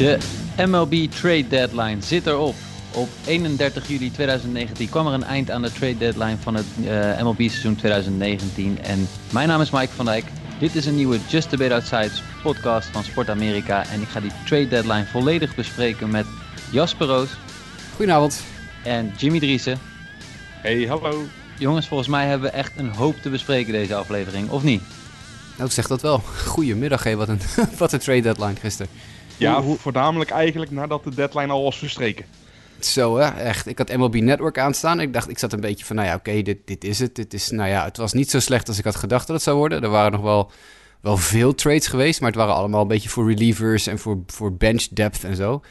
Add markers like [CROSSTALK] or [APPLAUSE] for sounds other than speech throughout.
De MLB trade deadline zit erop. Op 31 juli 2019 kwam er een eind aan de trade deadline van het uh, MLB seizoen 2019. En mijn naam is Mike van Dijk. Dit is een nieuwe Just a Bit Outside podcast van Sport Amerika. En ik ga die trade deadline volledig bespreken met Jasper Roos. Goedenavond. En Jimmy Driessen. Hey, hallo. Jongens, volgens mij hebben we echt een hoop te bespreken deze aflevering, of niet? Nou, ik zeg dat wel. Goedemiddag, hé. Wat een, [LAUGHS] wat een trade deadline gisteren. Ja, voornamelijk eigenlijk nadat de deadline al was verstreken. Zo hè, echt. Ik had MLB Network aanstaan. Ik dacht, ik zat een beetje van, nou ja, oké, dit, dit is het. Dit is, nou ja, het was niet zo slecht als ik had gedacht dat het zou worden. Er waren nog wel, wel veel trades geweest, maar het waren allemaal een beetje voor relievers en voor, voor bench depth en zo.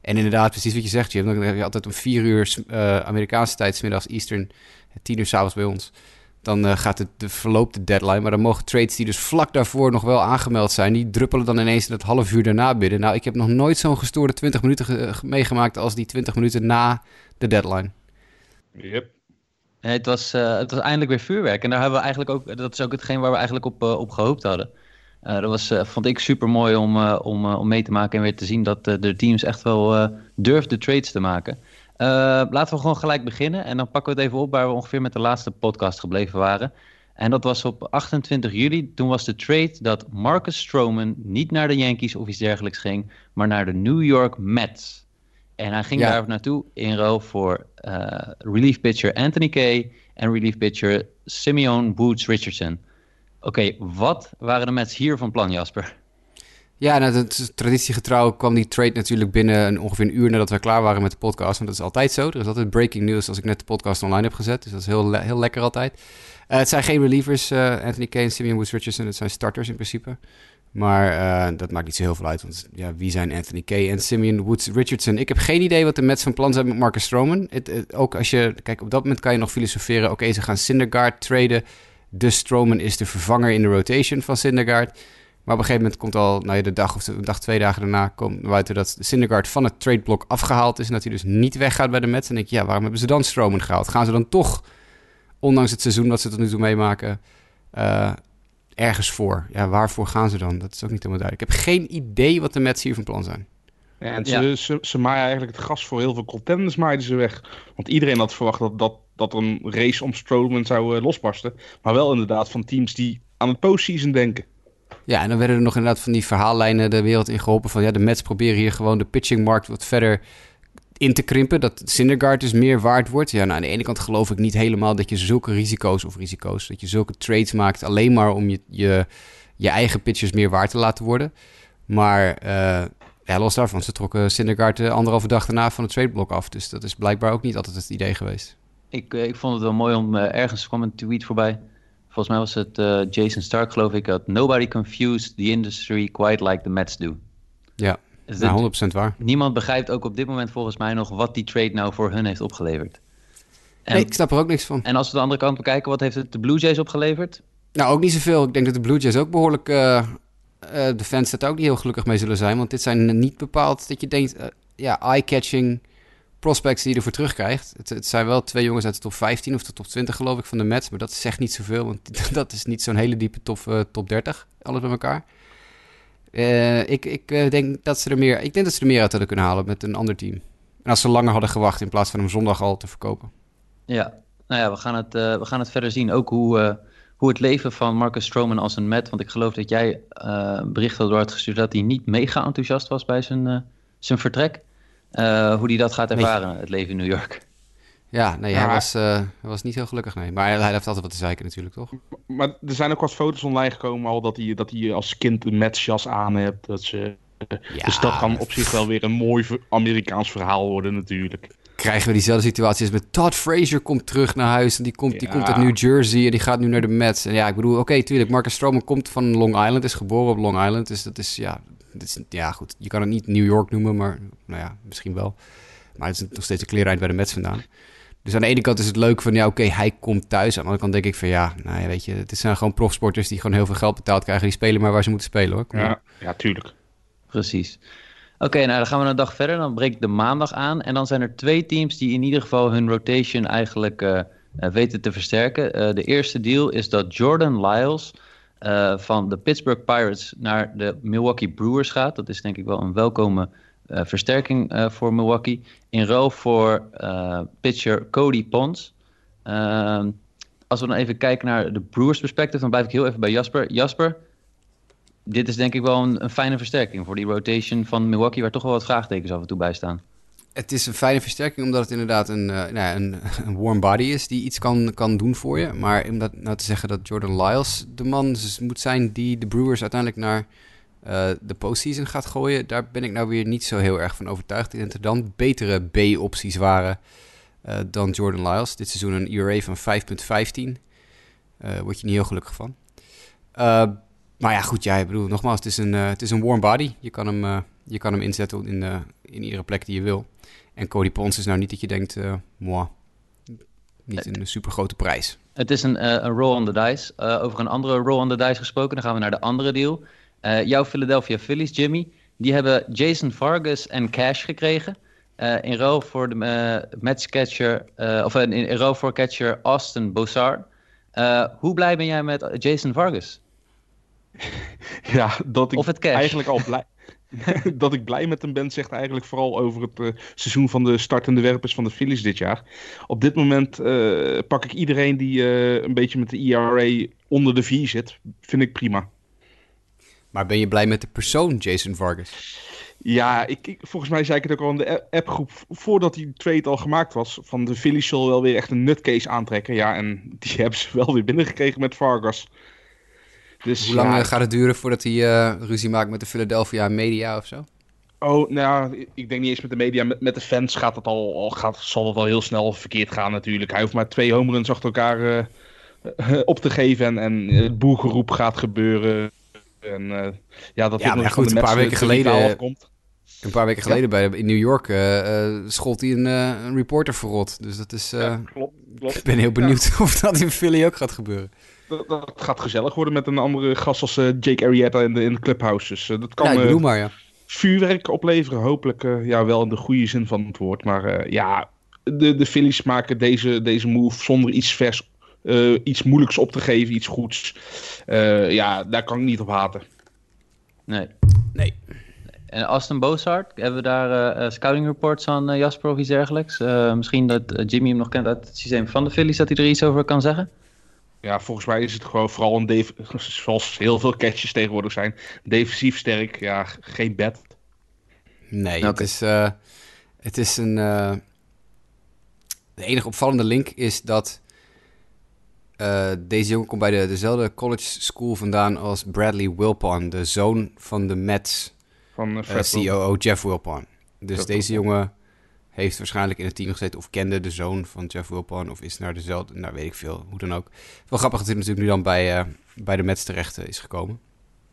En inderdaad, precies wat je zegt, je hebt, dan heb je altijd om vier uur uh, Amerikaanse tijd, middags Eastern, tien uur s'avonds bij ons dan uh, gaat het, de, verloopt de deadline. Maar dan mogen trades die dus vlak daarvoor nog wel aangemeld zijn, die druppelen dan ineens in het half uur daarna binnen. Nou, ik heb nog nooit zo'n gestoorde 20 minuten meegemaakt als die 20 minuten na de deadline. Yep. het, was, uh, het was eindelijk weer vuurwerk. En daar hebben we eigenlijk ook, dat is ook hetgeen waar we eigenlijk op, uh, op gehoopt hadden. dat was, vond ik super mooi om, om, om mee te maken en weer te zien dat de teams echt wel durfden trades te maken. Uh, laten we gewoon gelijk beginnen. En dan pakken we het even op waar we ongeveer met de laatste podcast gebleven waren. En dat was op 28 juli. Toen was de trade dat Marcus Stroman niet naar de Yankees of iets dergelijks ging, maar naar de New York Mets. En hij ging daar naartoe in ruil voor uh, relief pitcher Anthony Kay en relief pitcher Simeon Boots Richardson. Oké, wat waren de Mets hier van plan, Jasper? Ja, nou, traditiegetrouw kwam die trade natuurlijk binnen een, ongeveer een uur nadat we klaar waren met de podcast. Want dat is altijd zo. Er is altijd breaking news als ik net de podcast online heb gezet. Dus dat is heel, heel lekker altijd. Uh, het zijn geen relievers, uh, Anthony Kane, Simeon Woods Richardson. Het zijn starters in principe. Maar uh, dat maakt niet zo heel veel uit. Want ja, wie zijn Anthony Kay en Simeon Woods Richardson? Ik heb geen idee wat de Mets van plan zijn met Marcus Stroman. Ook als je, kijk, op dat moment kan je nog filosoferen. Oké, ze gaan Syndergaard traden. Dus Stroman is de vervanger in de rotation van Syndergaard. Maar op een gegeven moment komt al, nou ja, de dag of de dag, twee dagen daarna, komt buiten dat Syndergaard van het tradeblok afgehaald is. En dat hij dus niet weggaat bij de Mets. En denk ik, ja, waarom hebben ze dan Stroman gehaald? Gaan ze dan toch, ondanks het seizoen dat ze tot nu toe meemaken, uh, ergens voor? Ja, waarvoor gaan ze dan? Dat is ook niet helemaal duidelijk. Ik heb geen idee wat de Mets hier van plan zijn. Ja, en ze, ja. ze, ze, maaien eigenlijk het gas voor heel veel contenders maaien ze weg. Want iedereen had verwacht dat, dat, dat er een race om Stroman zou uh, losbarsten. Maar wel inderdaad van teams die aan het postseason denken. Ja, en dan werden er nog inderdaad van die verhaallijnen de wereld in geholpen. Van ja, de Mets proberen hier gewoon de pitchingmarkt wat verder in te krimpen. Dat Syndergaard dus meer waard wordt. Ja, nou, aan de ene kant geloof ik niet helemaal dat je zulke risico's of risico's, dat je zulke trades maakt alleen maar om je, je, je eigen pitchers meer waard te laten worden. Maar uh, ja, los daarvan, ze trokken Syndergaard de anderhalve dag daarna van het tradeblok af. Dus dat is blijkbaar ook niet altijd het idee geweest. Ik, uh, ik vond het wel mooi om, ergens kwam een tweet voorbij Volgens mij was het uh, Jason Stark, geloof ik, dat nobody confused the industry quite like the Mets do. Ja, dus nou, 100% waar. Niemand begrijpt ook op dit moment volgens mij nog wat die trade nou voor hun heeft opgeleverd. En, nee, ik snap er ook niks van. En als we de andere kant bekijken, wat heeft het de Blue Jays opgeleverd? Nou, ook niet zoveel. Ik denk dat de Blue Jays ook behoorlijk... Uh, uh, de fans dat ook niet heel gelukkig mee zullen zijn. Want dit zijn niet bepaald dat je denkt... ja, eye-catching prospects die je ervoor terugkrijgt. Het, het, zijn wel twee jongens uit de top 15 of de top 20 geloof ik van de Mets. Maar dat zegt niet zoveel, want [LAUGHS] dat is niet zo'n hele diepe top, uh, top 30. Alles bij elkaar. Uh, ik ik uh, denk dat ze er meer, ik denk dat ze er meer uit hadden kunnen halen met een ander team. En als ze langer hadden gewacht in plaats van hem zondag al te verkopen. Ja, nou ja, we gaan het, we gaan het verder zien. Ook hoe, hoe het leven van Marcus Stroman als een Met. Want ik geloof dat jij bericht had door het gestuurd dat hij niet mega enthousiast was bij zijn, zijn vertrek. Uh, hoe hij dat gaat ervaren, het leven in New York. Ja, nee, hij, was, uh, hij was niet heel gelukkig, nee. Maar hij heeft altijd wat te zeiken natuurlijk, toch? Maar er zijn ook wat foto's online gekomen al dat hij, dat hij als kind een matchjas aan heeft. Dat ze, ja, dus dat kan op zich wel weer een mooi Amerikaans verhaal worden natuurlijk. Krijgen we diezelfde situatie als met Todd Frazier komt terug naar huis. En die komt, ja. die komt uit New Jersey en die gaat nu naar de Mets. En ja, ik bedoel, oké, okay, tuurlijk, Marcus Stroman komt van Long Island, is geboren op Long Island. Dus dat is, ja, is, ja, goed. Je kan het niet New York noemen, maar nou ja, misschien wel. Maar het is nog steeds een kleereind bij de Mets vandaan. Dus aan de ene kant is het leuk van, ja, oké, hij komt thuis. Aan de andere kant denk ik van, ja, nou ja, weet je, het zijn gewoon profsporters die gewoon heel veel geld betaald krijgen. Die spelen maar waar ze moeten spelen, hoor. ja, ja, tuurlijk. Precies. Oké, nou dan gaan we een dag verder. Dan breekt de maandag aan. En dan zijn er twee teams die in ieder geval hun rotation eigenlijk uh, weten te versterken. Uh, de eerste deal is dat Jordan Lyles uh, van de Pittsburgh Pirates naar de Milwaukee Brewers gaat. Dat is denk ik wel een welkome versterking voor Milwaukee. In ruil voor pitcher Cody Pons. Ehm, als we dan even kijken naar de Brewers perspectief, dan blijf ik heel even bij Jasper. Jasper, dit is denk ik wel een, een, fijne versterking voor die rotation van Milwaukee, waar toch wel wat vraagtekens af en toe bij staan. Het is een fijne versterking omdat het inderdaad een, uh, nou, een, [LAUGHS] een, warm body is die iets kan, kan doen voor je. Maar om dat nou te zeggen dat Jordan Lyles de man moet zijn die de Brewers uiteindelijk naar uh, de postseason gaat gooien, daar ben ik nou weer niet zo heel erg van overtuigd. Ik denk dat er dan betere B-opties waren uh, dan Jordan Lyles. Dit seizoen een ERA van 5,15. word je niet heel gelukkig van. maar ja, goed, ja, ik bedoel, nogmaals, het is een, het is een warm body. Je kan hem, je kan hem inzetten in, in iedere plek die je wil. En Cody Pons is nou niet dat je denkt, uh, moi, niet een super grote prijs. Het is een, uh, een roll on the dice. Uh, over een andere roll on the dice gesproken, dan gaan we naar de andere deal. jouw Philadelphia Phillies, Jimmy, die hebben Jason Vargas en Cash gekregen. in ruil voor de match catcher, of in, in ruil voor catcher Austin Boussard. hoe blij ben jij met Jason Vargas? [LAUGHS] Ja, dat ik of het cash. eigenlijk al blij... [LAUGHS] dat ik blij met hem ben, zegt eigenlijk vooral over het uh, seizoen van de startende werpers van de Phillies dit jaar. Op dit moment uh, pak ik iedereen die uh, een beetje met de ERA onder de 4 zit. Vind ik prima. Maar ben je blij met de persoon Jason Vargas? Ja, ik, ik, volgens mij zei ik het ook al in de appgroep voordat die trade al gemaakt was. Van de Phillies zal wel weer echt een nutcase aantrekken. Ja, en [LAUGHS] die hebben ze wel weer binnengekregen met Vargas. Dus, Hoe lang eh, gaat het duren voordat hij uh, ruzie maakt met de Philadelphia media of zo? Oh, nou ik denk niet eens met de media. Met, met de fans gaat het al, al gaat, zal het al heel snel verkeerd gaan natuurlijk. Hij hoeft maar twee homeruns achter elkaar uh, [LAUGHS] op te geven en, en het boergeroep gaat gebeuren. En uh, ja, dat ja, maar goed, een paar weken geleden... Komt. Een paar weken geleden bij, in New York uh, schold hij een, een, reporter verrot. Dus dat is... Ja, klopt, klopt. [LAUGHS] Ik ben heel benieuwd [LAUGHS] of dat in Philly ook gaat gebeuren dat, gaat gezellig worden met een andere gast als uh, Jake Arrieta in de, in de clubhouse. Dus uh, dat kan ja, uh, maar, ja. vuurwerk opleveren. Hopelijk ja, wel in de goede zin van het woord. Maar ja, de, de Phillies maken deze, deze move zonder iets vers, iets moeilijks op te geven, iets goeds. ja, daar kan ik niet op haten. Nee. Nee. En Aston Bozart, hebben we daar scouting reports van Jasper of iets dergelijks? misschien dat Jimmy hem nog kent uit het systeem van de Phillies, dat hij er iets over kan zeggen? Ja, volgens mij is het gewoon vooral een, [LAUGHS] zoals heel veel catches tegenwoordig zijn, defensief sterk. Ja, geen bed. Nee, het, is, uh, het is een... Uh, de enige opvallende link is dat uh, deze jongen komt bij de, dezelfde college school vandaan als Bradley Wilpon, de zoon van de Mets van COO Jeff Wilpon. Dus deze jongen heeft waarschijnlijk in het team gezeten of kende de zoon van Jeff Wilpon of is naar dezelfde, nou weet ik veel, hoe dan ook. Wel grappig dat hij natuurlijk nu dan bij, uh, bij de Mets terecht uh, is gekomen.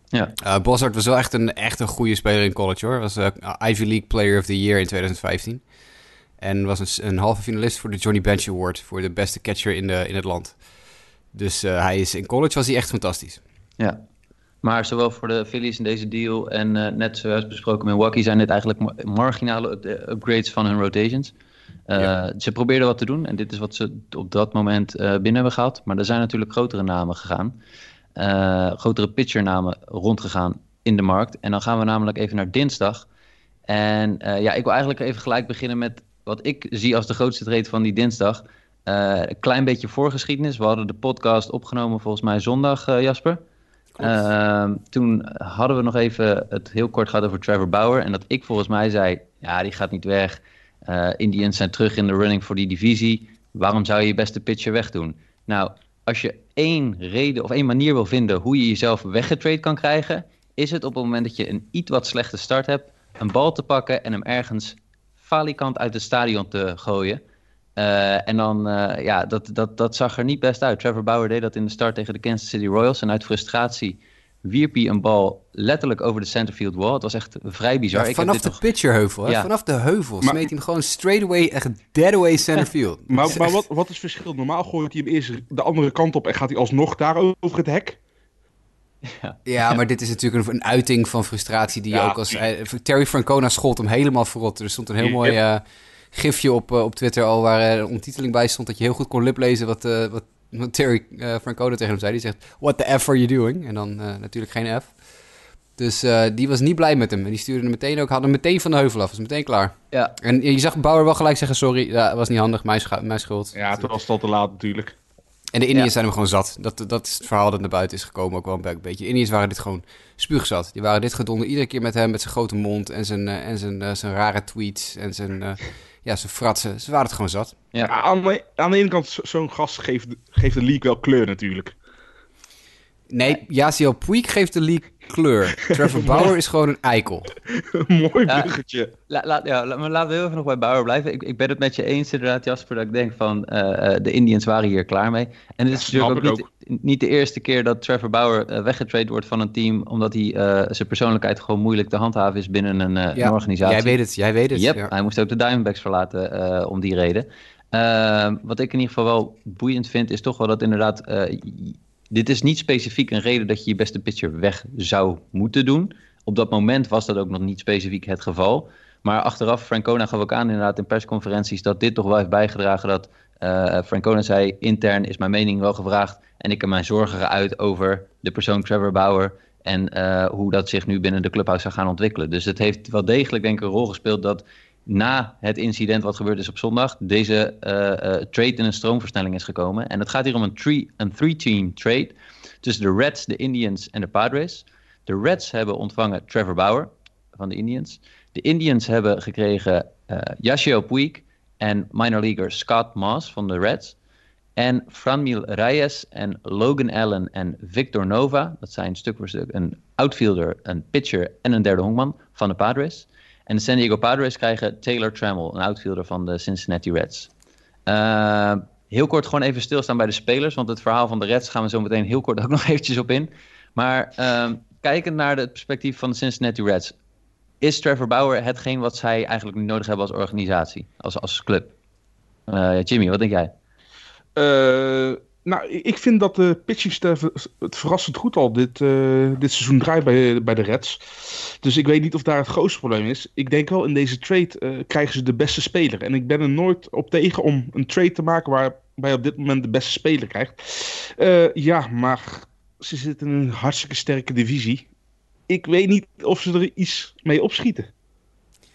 Ja. Uh, Bossard was wel echt een, echt een goede speler in college hoor. Was Ivy League Player of the Year in 2015. En was een, een halve finalist voor de Johnny Bench Award voor de beste catcher in, de, in het land. Dus hij is, in college was hij echt fantastisch. Ja, maar zowel voor de Phillies in deze deal en uh, net zoals besproken met Milwaukee zijn dit eigenlijk marginale upgrades van hun rotations. Uh, Ze probeerden wat te doen en dit is wat ze op dat moment uh, binnen hebben gehad. Maar er zijn natuurlijk grotere namen gegaan. grotere pitchernamen rondgegaan in de markt. En dan gaan we namelijk even naar dinsdag. En ja, ik wil eigenlijk even gelijk beginnen met wat ik zie als de grootste trade van die dinsdag. een klein beetje voorgeschiedenis. We hadden de podcast opgenomen volgens mij zondag, Jasper. Ehm, toen hadden we nog even het heel kort gehad over Trevor Bauer. En dat ik volgens mij zei, ja, die gaat niet weg. Uh, Indians zijn terug in de running voor die divisie. Waarom zou je je beste pitcher wegdoen? Nou, als je één reden of één manier wil vinden hoe je jezelf weggetrade kan krijgen, is het op het moment dat je een iets wat slechte start hebt, een bal te pakken en hem ergens falikant uit het stadion te gooien. Uh, en dan, uh, ja, dat, dat, dat zag er niet best uit. Trevor Bauer deed dat in de start tegen de Kansas City Royals. En uit frustratie wierp hij een bal letterlijk over de centerfield wall. Het was echt vrij bizar. Ja, vanaf de nog... pitcherheuvel, ja. vanaf de heuvel maar... smeet hij hem gewoon straight away, echt dead away centerfield. [LAUGHS] maar maar [LAUGHS] wat, wat is het verschil? Normaal gooit hij hem eerst de andere kant op en gaat hij alsnog daar over het hek. Ja. ja, maar dit is natuurlijk een, een uiting van frustratie die ja, ook als... Terry Francona schold hem helemaal verrot. Er stond een heel mooi... Uh, gifje op, uh, op Twitter al waar een ontiteling bij stond dat je heel goed kon liplezen wat, uh, wat, wat Terry uh, Francona tegen hem zei. Die zegt, what the F are you doing? En dan natuurlijk geen F. Dus uh, die was niet blij met hem. En die stuurde hem meteen ook, had hem meteen van de heuvel af. Was meteen klaar. Ja. En je zag Bauer wel gelijk zeggen, sorry, dat was niet handig, mijn, mijn schuld. Ja, toen was het al te laat natuurlijk. En de Indiërs zijn hem gewoon zat. Dat, dat is het verhaal dat naar buiten is gekomen ook wel een beetje. De Indiërs waren dit gewoon spuugzat. Die waren dit gedonder iedere keer met hem, met zijn grote mond en zijn, uh, en zijn, uh, zijn rare tweets en zijn, uh, ja, zijn fratsen. Ze waren het gewoon zat. Ja. ja aan, de, aan, de, ene kant, zo'n gast geeft, geeft de league wel kleur natuurlijk. Nee, Yasiel Puig geeft de league kleur. [LAUGHS] Trevor Bauer is gewoon een eikel. [LAUGHS] Mooi bruggetje. La, la, ja, maar laten we heel even nog bij Bauer blijven. Ik, ik ben het met je eens inderdaad, Jasper, dat ik denk van uh, de Indians waren hier klaar mee. En het is natuurlijk ook niet, niet, de eerste keer dat Trevor Bauer uh, weggetraind wordt van een team, omdat hij uh, zijn persoonlijkheid gewoon moeilijk te handhaven is binnen een, ja, een organisatie. Jij weet het, jij weet het. Yep, ja. hij moest ook de Diamondbacks verlaten om die reden. Ehm, wat ik in ieder geval wel boeiend vind, is toch wel dat inderdaad dit is niet specifiek een reden dat je je beste pitcher weg zou moeten doen. Op dat moment was dat ook nog niet specifiek het geval. Maar achteraf, Francona gaf ook aan inderdaad in persconferenties dat dit toch wel heeft bijgedragen dat uh, Francona zei, intern is mijn mening wel gevraagd en ik heb mijn zorgen geuit over de persoon Trevor Bauer en uh, hoe dat zich nu binnen de clubhouse zou gaan ontwikkelen. Dus het heeft wel degelijk denk ik een rol gespeeld dat na het incident wat gebeurd is op zondag, deze uh, uh, trade in een stroomversnelling is gekomen. En het gaat hier om een three-team trade tussen de Reds, de Indians en de Padres. De Reds hebben ontvangen Trevor Bauer van de Indians. De Indians hebben gekregen uh, Yashio Puig en minor leaguer Scott Moss van de Reds. En Franmil Reyes en Logan Allen en Victor Nova, dat zijn stuk voor stuk een outfielder, een pitcher en een derde honkman van de Padres. En de San Diego Padres krijgen Taylor Trammell, een outfielder van de Cincinnati Reds. Uh, heel kort gewoon even stilstaan bij de spelers, want het verhaal van de Reds gaan we zo meteen heel kort ook [LAUGHS] nog eventjes op in. Maar uh, kijkend naar het perspectief van de Cincinnati Reds, is Trevor Bauer hetgeen wat zij eigenlijk nodig hebben als organisatie, als, als club? Uh, Jimmy, wat denk jij? Uh, nou, ik vind dat de pitching staff het verrassend goed al dit, dit seizoen draait bij, bij de Reds. Dus ik weet niet of daar het grootste probleem is. Ik denk wel, in deze trade uh, krijgen ze de beste speler. En ik ben er nooit op tegen om een trade te maken waarbij je op dit moment de beste speler krijgt. Uh, ja, maar ze zitten in een hartstikke sterke divisie. Ik weet niet of ze er iets mee opschieten.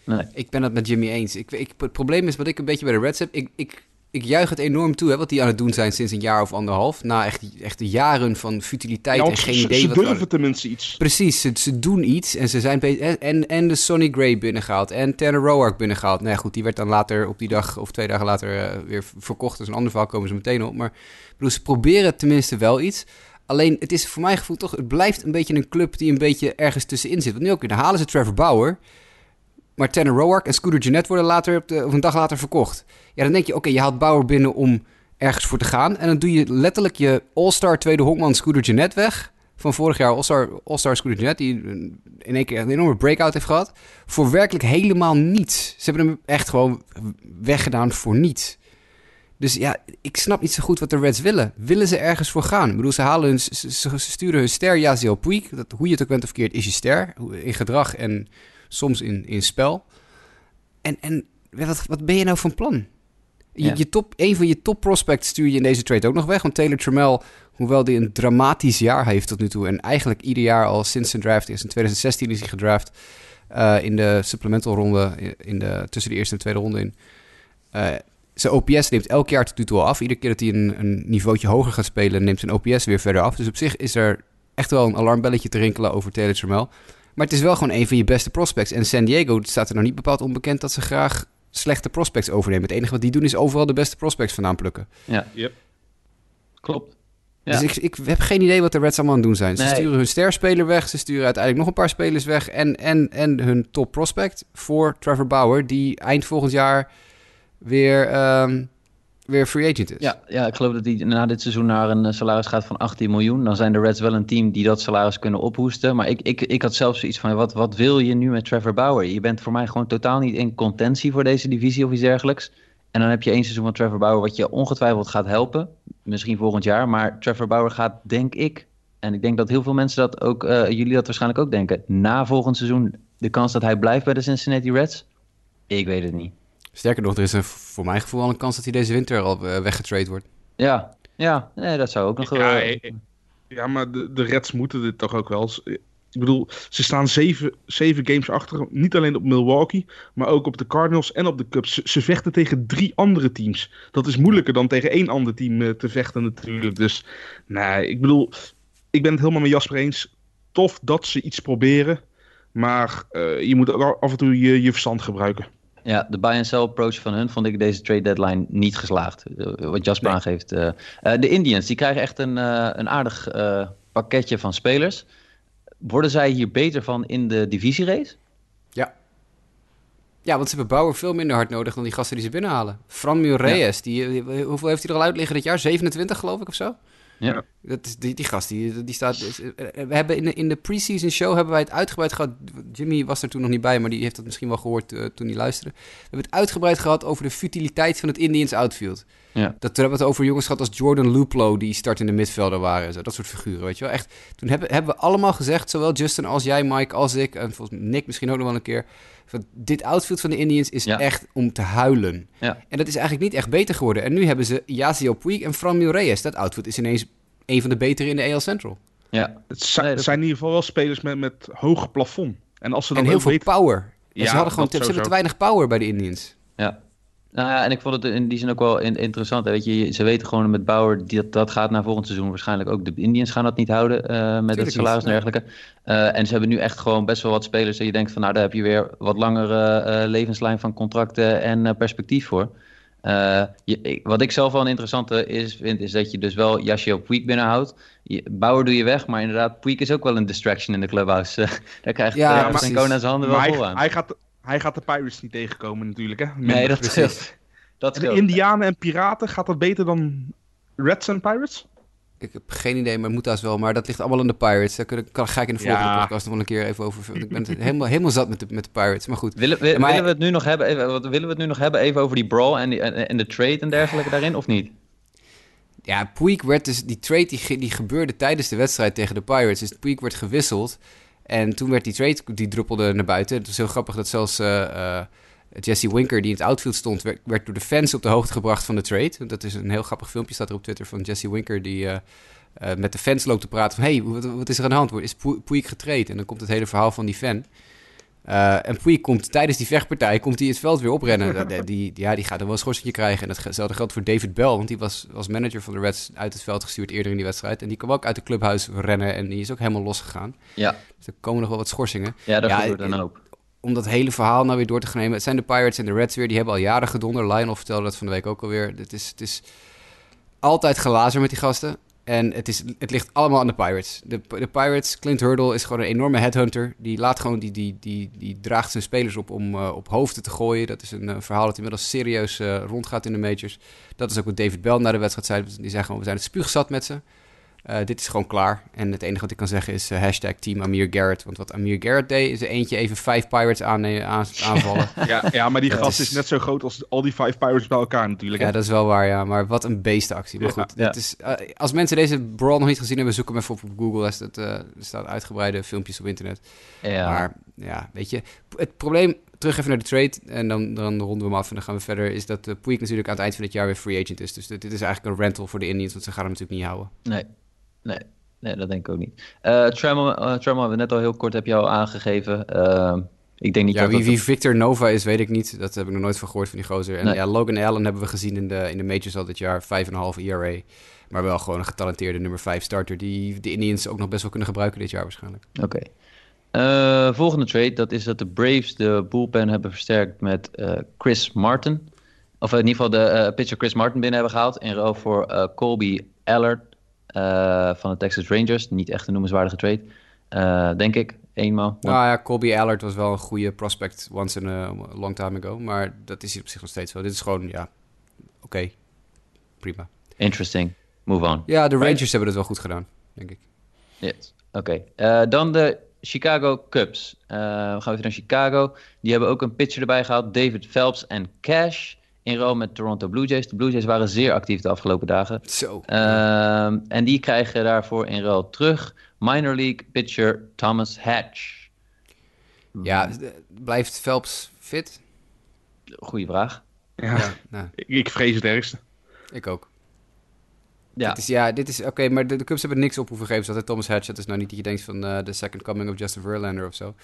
Nee. Ik ben het met Jimmy eens. Ik, ik, het probleem is wat ik een beetje bij de Reds heb. Ik, ik ik juich het enorm toe, hè, wat die aan het doen zijn sinds een jaar of anderhalf. Na echt, echt jaren van futiliteit en geen ze, idee. Ze wat durven tenminste iets. Precies, ze, ze, doen iets en ze zijn en, en, en de Sonny Gray binnengehaald en Tanner Roark binnengehaald. Nou ja, goed, die werd dan later op die dag of twee dagen later uh, weer verkocht. Dus een ander verhaal komen ze meteen op. Maar bedoel, ze proberen tenminste wel iets. Alleen, het is voor mijn gevoel toch, het blijft een beetje een club die een beetje ergens tussenin zit. Want nu ook dan halen ze Trevor Bauer. Maar Tanner Roark en Scooter Jeanette worden later of een dag later verkocht. Ja, dan denk je, oké, je haalt Bauer binnen om ergens voor te gaan. En dan doe je letterlijk je All-Star tweede honkman Scooter Jeanette weg. Van vorig jaar All-Star All Scooter Jeanette, die in één keer een enorme breakout heeft gehad. Voor werkelijk helemaal niets. Ze hebben hem echt gewoon weggedaan voor niets. Dus ja, ik snap niet zo goed wat de Reds willen. Willen ze ergens voor gaan? Ik bedoel, ze, halen hun, ze, sturen hun ster Yaziel Puig. Dat, hoe je het ook bent of verkeerd, is je ster. In gedrag en soms in, in spel. En, en wat, wat ben je nou van plan? Je, je top, een van je top prospects stuur je in deze trade ook nog weg. Want Taylor Trammell, hoewel die een dramatisch jaar heeft tot nu toe... en eigenlijk ieder jaar al sinds zijn draft is... in 2016 is hij gedraft uh, in de supplemental ronde... In de, tussen de eerste en tweede ronde in... Uh, zijn OPS neemt elk jaar tot nu toe af. Iedere keer dat hij een, een niveautje hoger gaat spelen... neemt zijn OPS weer verder af. Dus op zich is er echt wel een alarmbelletje te rinkelen over Taylor Trammell... Maar het is wel gewoon een van je beste prospects. En San Diego staat er nog niet bepaald onbekend dat ze graag slechte prospects overnemen. Het enige wat die doen is overal de beste prospects vandaan plukken. Ja, yep. klopt. Dus ik, ik heb geen idee wat de Reds allemaal aan het doen zijn. Ze sturen hun sterspeler weg. Ze sturen uiteindelijk nog een paar spelers weg. En, en, en hun top prospect voor Trevor Bauer. Die eind volgend jaar weer um, weer free agent is. Ja, ja ik geloof dat hij na dit seizoen naar een eh, salaris gaat van 18 miljoen. Dan zijn de Reds wel een team die dat salaris kunnen ophoesten. Maar ik, ik, ik had zelfs zoiets van, wat, wat wil je nu met Trevor Bauer? Je bent voor mij gewoon totaal niet in contentie voor deze divisie of iets dergelijks. En dan heb je één seizoen van Trevor Bauer wat je ongetwijfeld gaat helpen. Misschien volgend jaar. Maar Trevor Bauer gaat, denk ik... En ik denk dat heel veel mensen dat ook... Uh, jullie dat waarschijnlijk ook denken. Na volgend seizoen de kans dat hij blijft bij de Cincinnati Reds? Ik weet het niet. Sterker nog, er is een, voor mijn gevoel al een kans dat hij deze winter al uh, weggetrade wordt. Ja, ja nee, dat zou ook nog... Ja, uh... ja maar de, de Reds moeten dit toch ook wel. Ik bedoel, ze staan zeven, zeven games achter. Niet alleen op Milwaukee, maar ook op de Cardinals en op de Cubs. Ze, vechten tegen drie andere teams. Dat is moeilijker dan tegen één ander team eh, te vechten natuurlijk. Dus nee, ik bedoel, ik ben het helemaal met Jasper eens. Tof dat ze iets proberen. Maar uh, je moet ook af en toe je, je verstand gebruiken. Ja, de buy-and-sell approach van hun vond ik deze trade deadline niet geslaagd. Eh, wat Jasper aangeeft. Uh, de Indians, die krijgen echt een, een aardig pakketje van spelers. Worden zij hier beter van in de divisierace? Ja. Ja, want ze hebben Bauer veel minder hard nodig dan die gasten die ze binnenhalen. Fran Reyes, die, hoeveel heeft hij er al uit liggen dit jaar? 27 geloof ik of zo? Ja. Dat is, die, die gast, die, die staat... Eh, we hebben in de, in de pre-season show hebben wij het uitgebreid gehad. Jimmy was er toen nog niet bij, maar die heeft dat misschien wel gehoord uh, toen hij luisterde. We hebben het uitgebreid gehad over de futiliteit van het Indians outfield. Ja. Dat, toen hebben we het over jongens gehad als Jordan Luplo, die start in de midvelder waren. Zo, dat soort figuren, weet je wel. Echt, toen hebben, hebben we allemaal gezegd, zowel Justin als jij, Mike, als ik... en volgens Nick misschien ook nog wel een keer... Van, dit outfield van de Indians is echt om te huilen. Ja. En dat is eigenlijk niet echt beter geworden. En nu hebben ze Yasiel Puig en Fran Reyes. Dat outfield is ineens een van de betere in de AL Central. Ja. Het zijn, in ieder geval wel spelers met, met hoog plafond. En, als ze dan en heel veel power. Ja, ze hadden gewoon ze hebben te weinig power bij de Indians. Ja. Nou ja, en ik vond het in die zin ook wel interessant. Weet je, ze weten gewoon met Bauer, dat, dat gaat naar volgend seizoen waarschijnlijk ook. De Indians gaan dat niet houden uh, met het salaris en dergelijke. Uh, en ze hebben nu echt gewoon best wel wat spelers. En je denkt van nou, daar heb je weer wat langere uh, levenslijn van contracten en perspectief voor. Uh, je, wat ik zelf wel een interessante is, vind, is dat je dus wel Yashio Puig binnenhoudt. Je, Bauer doe je weg, maar inderdaad, Puig is ook wel een distraction in de clubhouse. [LAUGHS] daar krijgt ja, zijn zijn handen wel vol aan. Hij gaat, hij gaat de Pirates niet tegenkomen natuurlijk, hè? nee, dat scheelt. Dat de Indianen en Piraten, gaat dat beter dan Reds en Pirates? Ik heb geen idee, maar moet dat wel. Maar dat ligt allemaal in de Pirates. Daar kan, kan, ga ik in de volgende podcast nog wel een keer even over. Ik ben helemaal, helemaal zat met de, met de Pirates. Maar goed. Willen, willen we het nu nog hebben? Even, willen we het nu nog hebben even over die brawl en, die, en, de trade en dergelijke daarin, of niet? Ja, Puig werd dus... Die trade die, die gebeurde tijdens de wedstrijd tegen de Pirates. Dus Puig werd gewisseld. En toen werd die trade... Die druppelde naar buiten. Het was heel grappig dat zelfs... Uh, Jesse Winker, die in het outfield stond, werd, werd, door de fans op de hoogte gebracht van de trade. Dat is een heel grappig filmpje, staat er op Twitter van Jesse Winker, die uh, met de fans loopt te praten van... hey, wat, wat, is er aan de hand? Is Puig getraind? En dan komt het hele verhaal van die fan. Uh, en Puig komt tijdens die vechtpartij komt hij het veld weer oprennen. die, die, ja, die gaat er wel een schorsingje krijgen. En datzelfde geldt voor David Bell, want die was als manager van de Reds uit het veld gestuurd eerder in die wedstrijd. En die kwam ook uit de clubhuis rennen en die is ook helemaal losgegaan. Ja. Dus er komen nog wel wat schorsingen. Ja, dat ja, gebeurt dan ook om dat hele verhaal nou weer door te nemen. Het zijn de Pirates en de Reds weer. Die hebben al jaren gedonder. Lionel vertelde dat van de week ook alweer. Het is, het is altijd gelazer met die gasten. En het, is, het ligt allemaal aan de Pirates. De, de Pirates, Clint Hurdle is gewoon een enorme headhunter. Die laat gewoon, die, die, die, die draagt zijn spelers op om uh, op hoofden te gooien. Dat is een uh, verhaal dat inmiddels serieus uh, rondgaat in de majors. Dat is ook wat David Bell na de wedstrijd zei. Die zei gewoon, we zijn het spuugzat met ze. Uh, dit is gewoon klaar. En het enige wat ik kan zeggen is uh, hashtag team Amir Garrett. Want wat Amir Garrett deed, is er eentje even vijf Pirates aan, aan, [LAUGHS] aanvallen. ja, ja, maar die gast is... net zo groot als al die vijf Pirates bij elkaar natuurlijk. Hè? Ja, dat is wel waar, ja. Maar wat een beestenactie. Maar goed, ja. is, uh, als mensen deze brawl nog niet gezien hebben, zoek hem even op op Google. Er, staat, er staan uitgebreide filmpjes op internet. Ja. Maar ja, weet je, het probleem terug even naar de trade en dan, dan ronden we hem af en dan gaan we verder. Is dat uh, Puig natuurlijk aan het eind van het jaar weer free agent is. Dus dit, dit, is eigenlijk een rental voor de Indians, want ze gaan hem natuurlijk niet houden. Nee, Nee, nee, dat denk ik ook niet. Uh, Tremor, uh, hebben we net al heel kort heb je al aangegeven. Uh, ik denk niet ja, wie, wie Victor Nova is, weet ik niet. Dat heb ik nog nooit van gehoord van die gozer. En ja, Logan Allen hebben we gezien in de, in de majors al dit jaar. 5,5 ERA. Maar wel gewoon een getalenteerde nummer 5 starter... die de Indians ook nog best wel kunnen gebruiken dit jaar waarschijnlijk. Oké. Okay. Uh, volgende trade, dat is dat de Braves de bullpen hebben versterkt met uh, Chris Martin. Of in ieder geval de uh, pitcher Chris Martin binnen hebben gehaald. In ruil voor Colby Allard uh, van de Texas Rangers. Niet echt een noemenswaardige trade, uh, denk ik. Eenmaal. Nou ja, Colby Allard was wel een goede prospect once in a long time ago. Maar dat is op zich nog steeds zo. Dit is gewoon, ja, oké. Okay. Prima. Interesting. Move on. Ja, de Rangers right. hebben het wel goed gedaan, denk ik. Yes. Oké. Okay. Uh, dan de Chicago Cubs. we gaan even naar Chicago. Die hebben ook een pitcher erbij gehaald. David Phelps en Cash in Rome met Toronto Blue Jays. De Blue Jays waren zeer actief de afgelopen dagen. Zo. Uh, en die krijgen daarvoor in ruil terug minor league pitcher Thomas Hatch. Ja, blijft Phelps fit? Goeie vraag. Ja, ja nou. ik, ik vrees het ergste. Ik ook. Ja, dit is, ja, dit is oké, maar de, de, Cubs hebben niks op hoeven geven. Dat Thomas Hatch, dat is nou niet dat je denkt van de second coming of Justin Verlander of zo.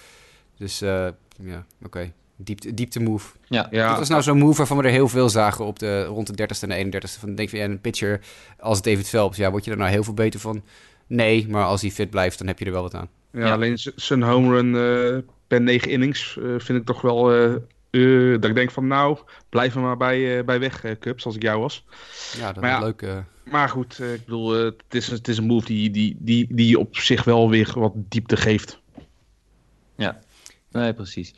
Dus ja, oké. Diepte, diepte move. Ja. ja. Dat was nou zo'n move waarvan we er heel veel zagen op de, rond de 30ste en de 31ste. Van, denk je, een pitcher als David Phelps, ja, word je er nou heel veel beter van? Nee, maar als hij fit blijft, dan heb je er wel wat aan. Ja, alleen zijn home run uh, per 9 innings uh, vind ik toch wel... Uh, dat ik denk van, nou, blijf er maar bij, bij weg, Cubs, als ik jou was. Ja, dat is leuk. Maar goed, ik bedoel, het, is, het is een move die, die, die, die op zich wel weer wat diepte geeft. Ja, nee, precies.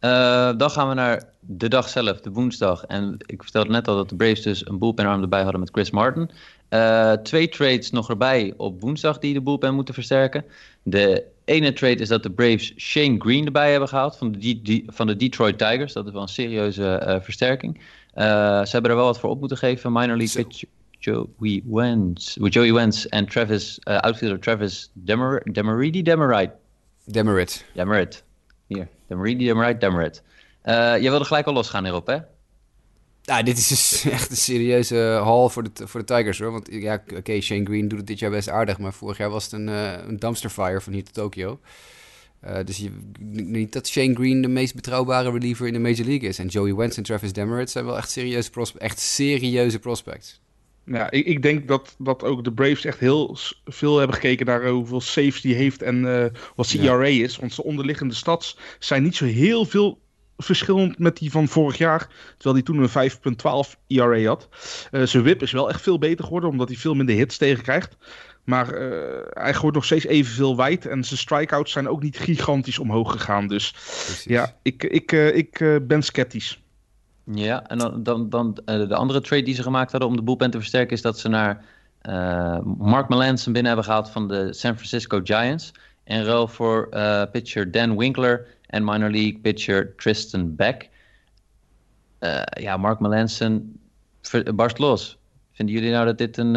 Uh, dan gaan we naar de dag zelf, de woensdag. En ik vertelde net al dat de Braves dus een bullpenarm erbij hadden met Chris Martin. Uh, twee trades nog erbij op woensdag die de bullpen moeten versterken. De ene trade is dat de Braves Shane Green erbij hebben gehaald van de, van de Detroit Tigers. Dat is wel een serieuze uh, versterking. ze hebben er wel wat voor op moeten geven. Minor league pitcher Joey Wentz, Joey Wentz en Travis, outfielder Travis Demer, Demeridi, Demerite? Demerit. Demerit. Hier, Demeridi, Demerite, Demerit. Uh, jij wilde gelijk al losgaan hierop, hè? Ja, dit is dus [LAUGHS] echt een serieuze haul voor de, voor de Tigers, hoor. Want ja, oké, Shane Green doet het dit jaar best aardig, maar vorig jaar was het een, uh, een dumpster fire van hier tot Tokio. Uh, dus je, niet dat Shane Green de meest betrouwbare reliever in de Major League is. En Joey Wentz en Travis Demerit zijn wel echt serieuze, echt serieuze prospects. Ja, ik, ik, denk dat, dat ook de Braves echt heel veel hebben gekeken naar hoeveel saves die heeft en uh, wat zijn ERA is. Want zijn onderliggende stats zijn niet zo heel veel verschillend met die van vorig jaar. Terwijl hij toen een 5.12 ERA had. Uh, zijn whip is wel echt veel beter geworden, omdat hij veel minder hits tegenkrijgt. Maar uh, hij gooit nog steeds evenveel wijd. En zijn strikeouts zijn ook niet gigantisch omhoog gegaan. Dus ja, ik, ik, ik ben sceptisch. Ja, en dan, dan, dan uh, de andere trade die ze gemaakt hadden om de boelpen te versterken... is dat ze naar uh, Mark Melanson binnen hebben gehaald van de San Francisco Giants... in ruil voor uh, pitcher Dan Winkler en minor league pitcher Tristan Beck. ja, Mark Melanson barst los. Vinden jullie nou dat, dit een,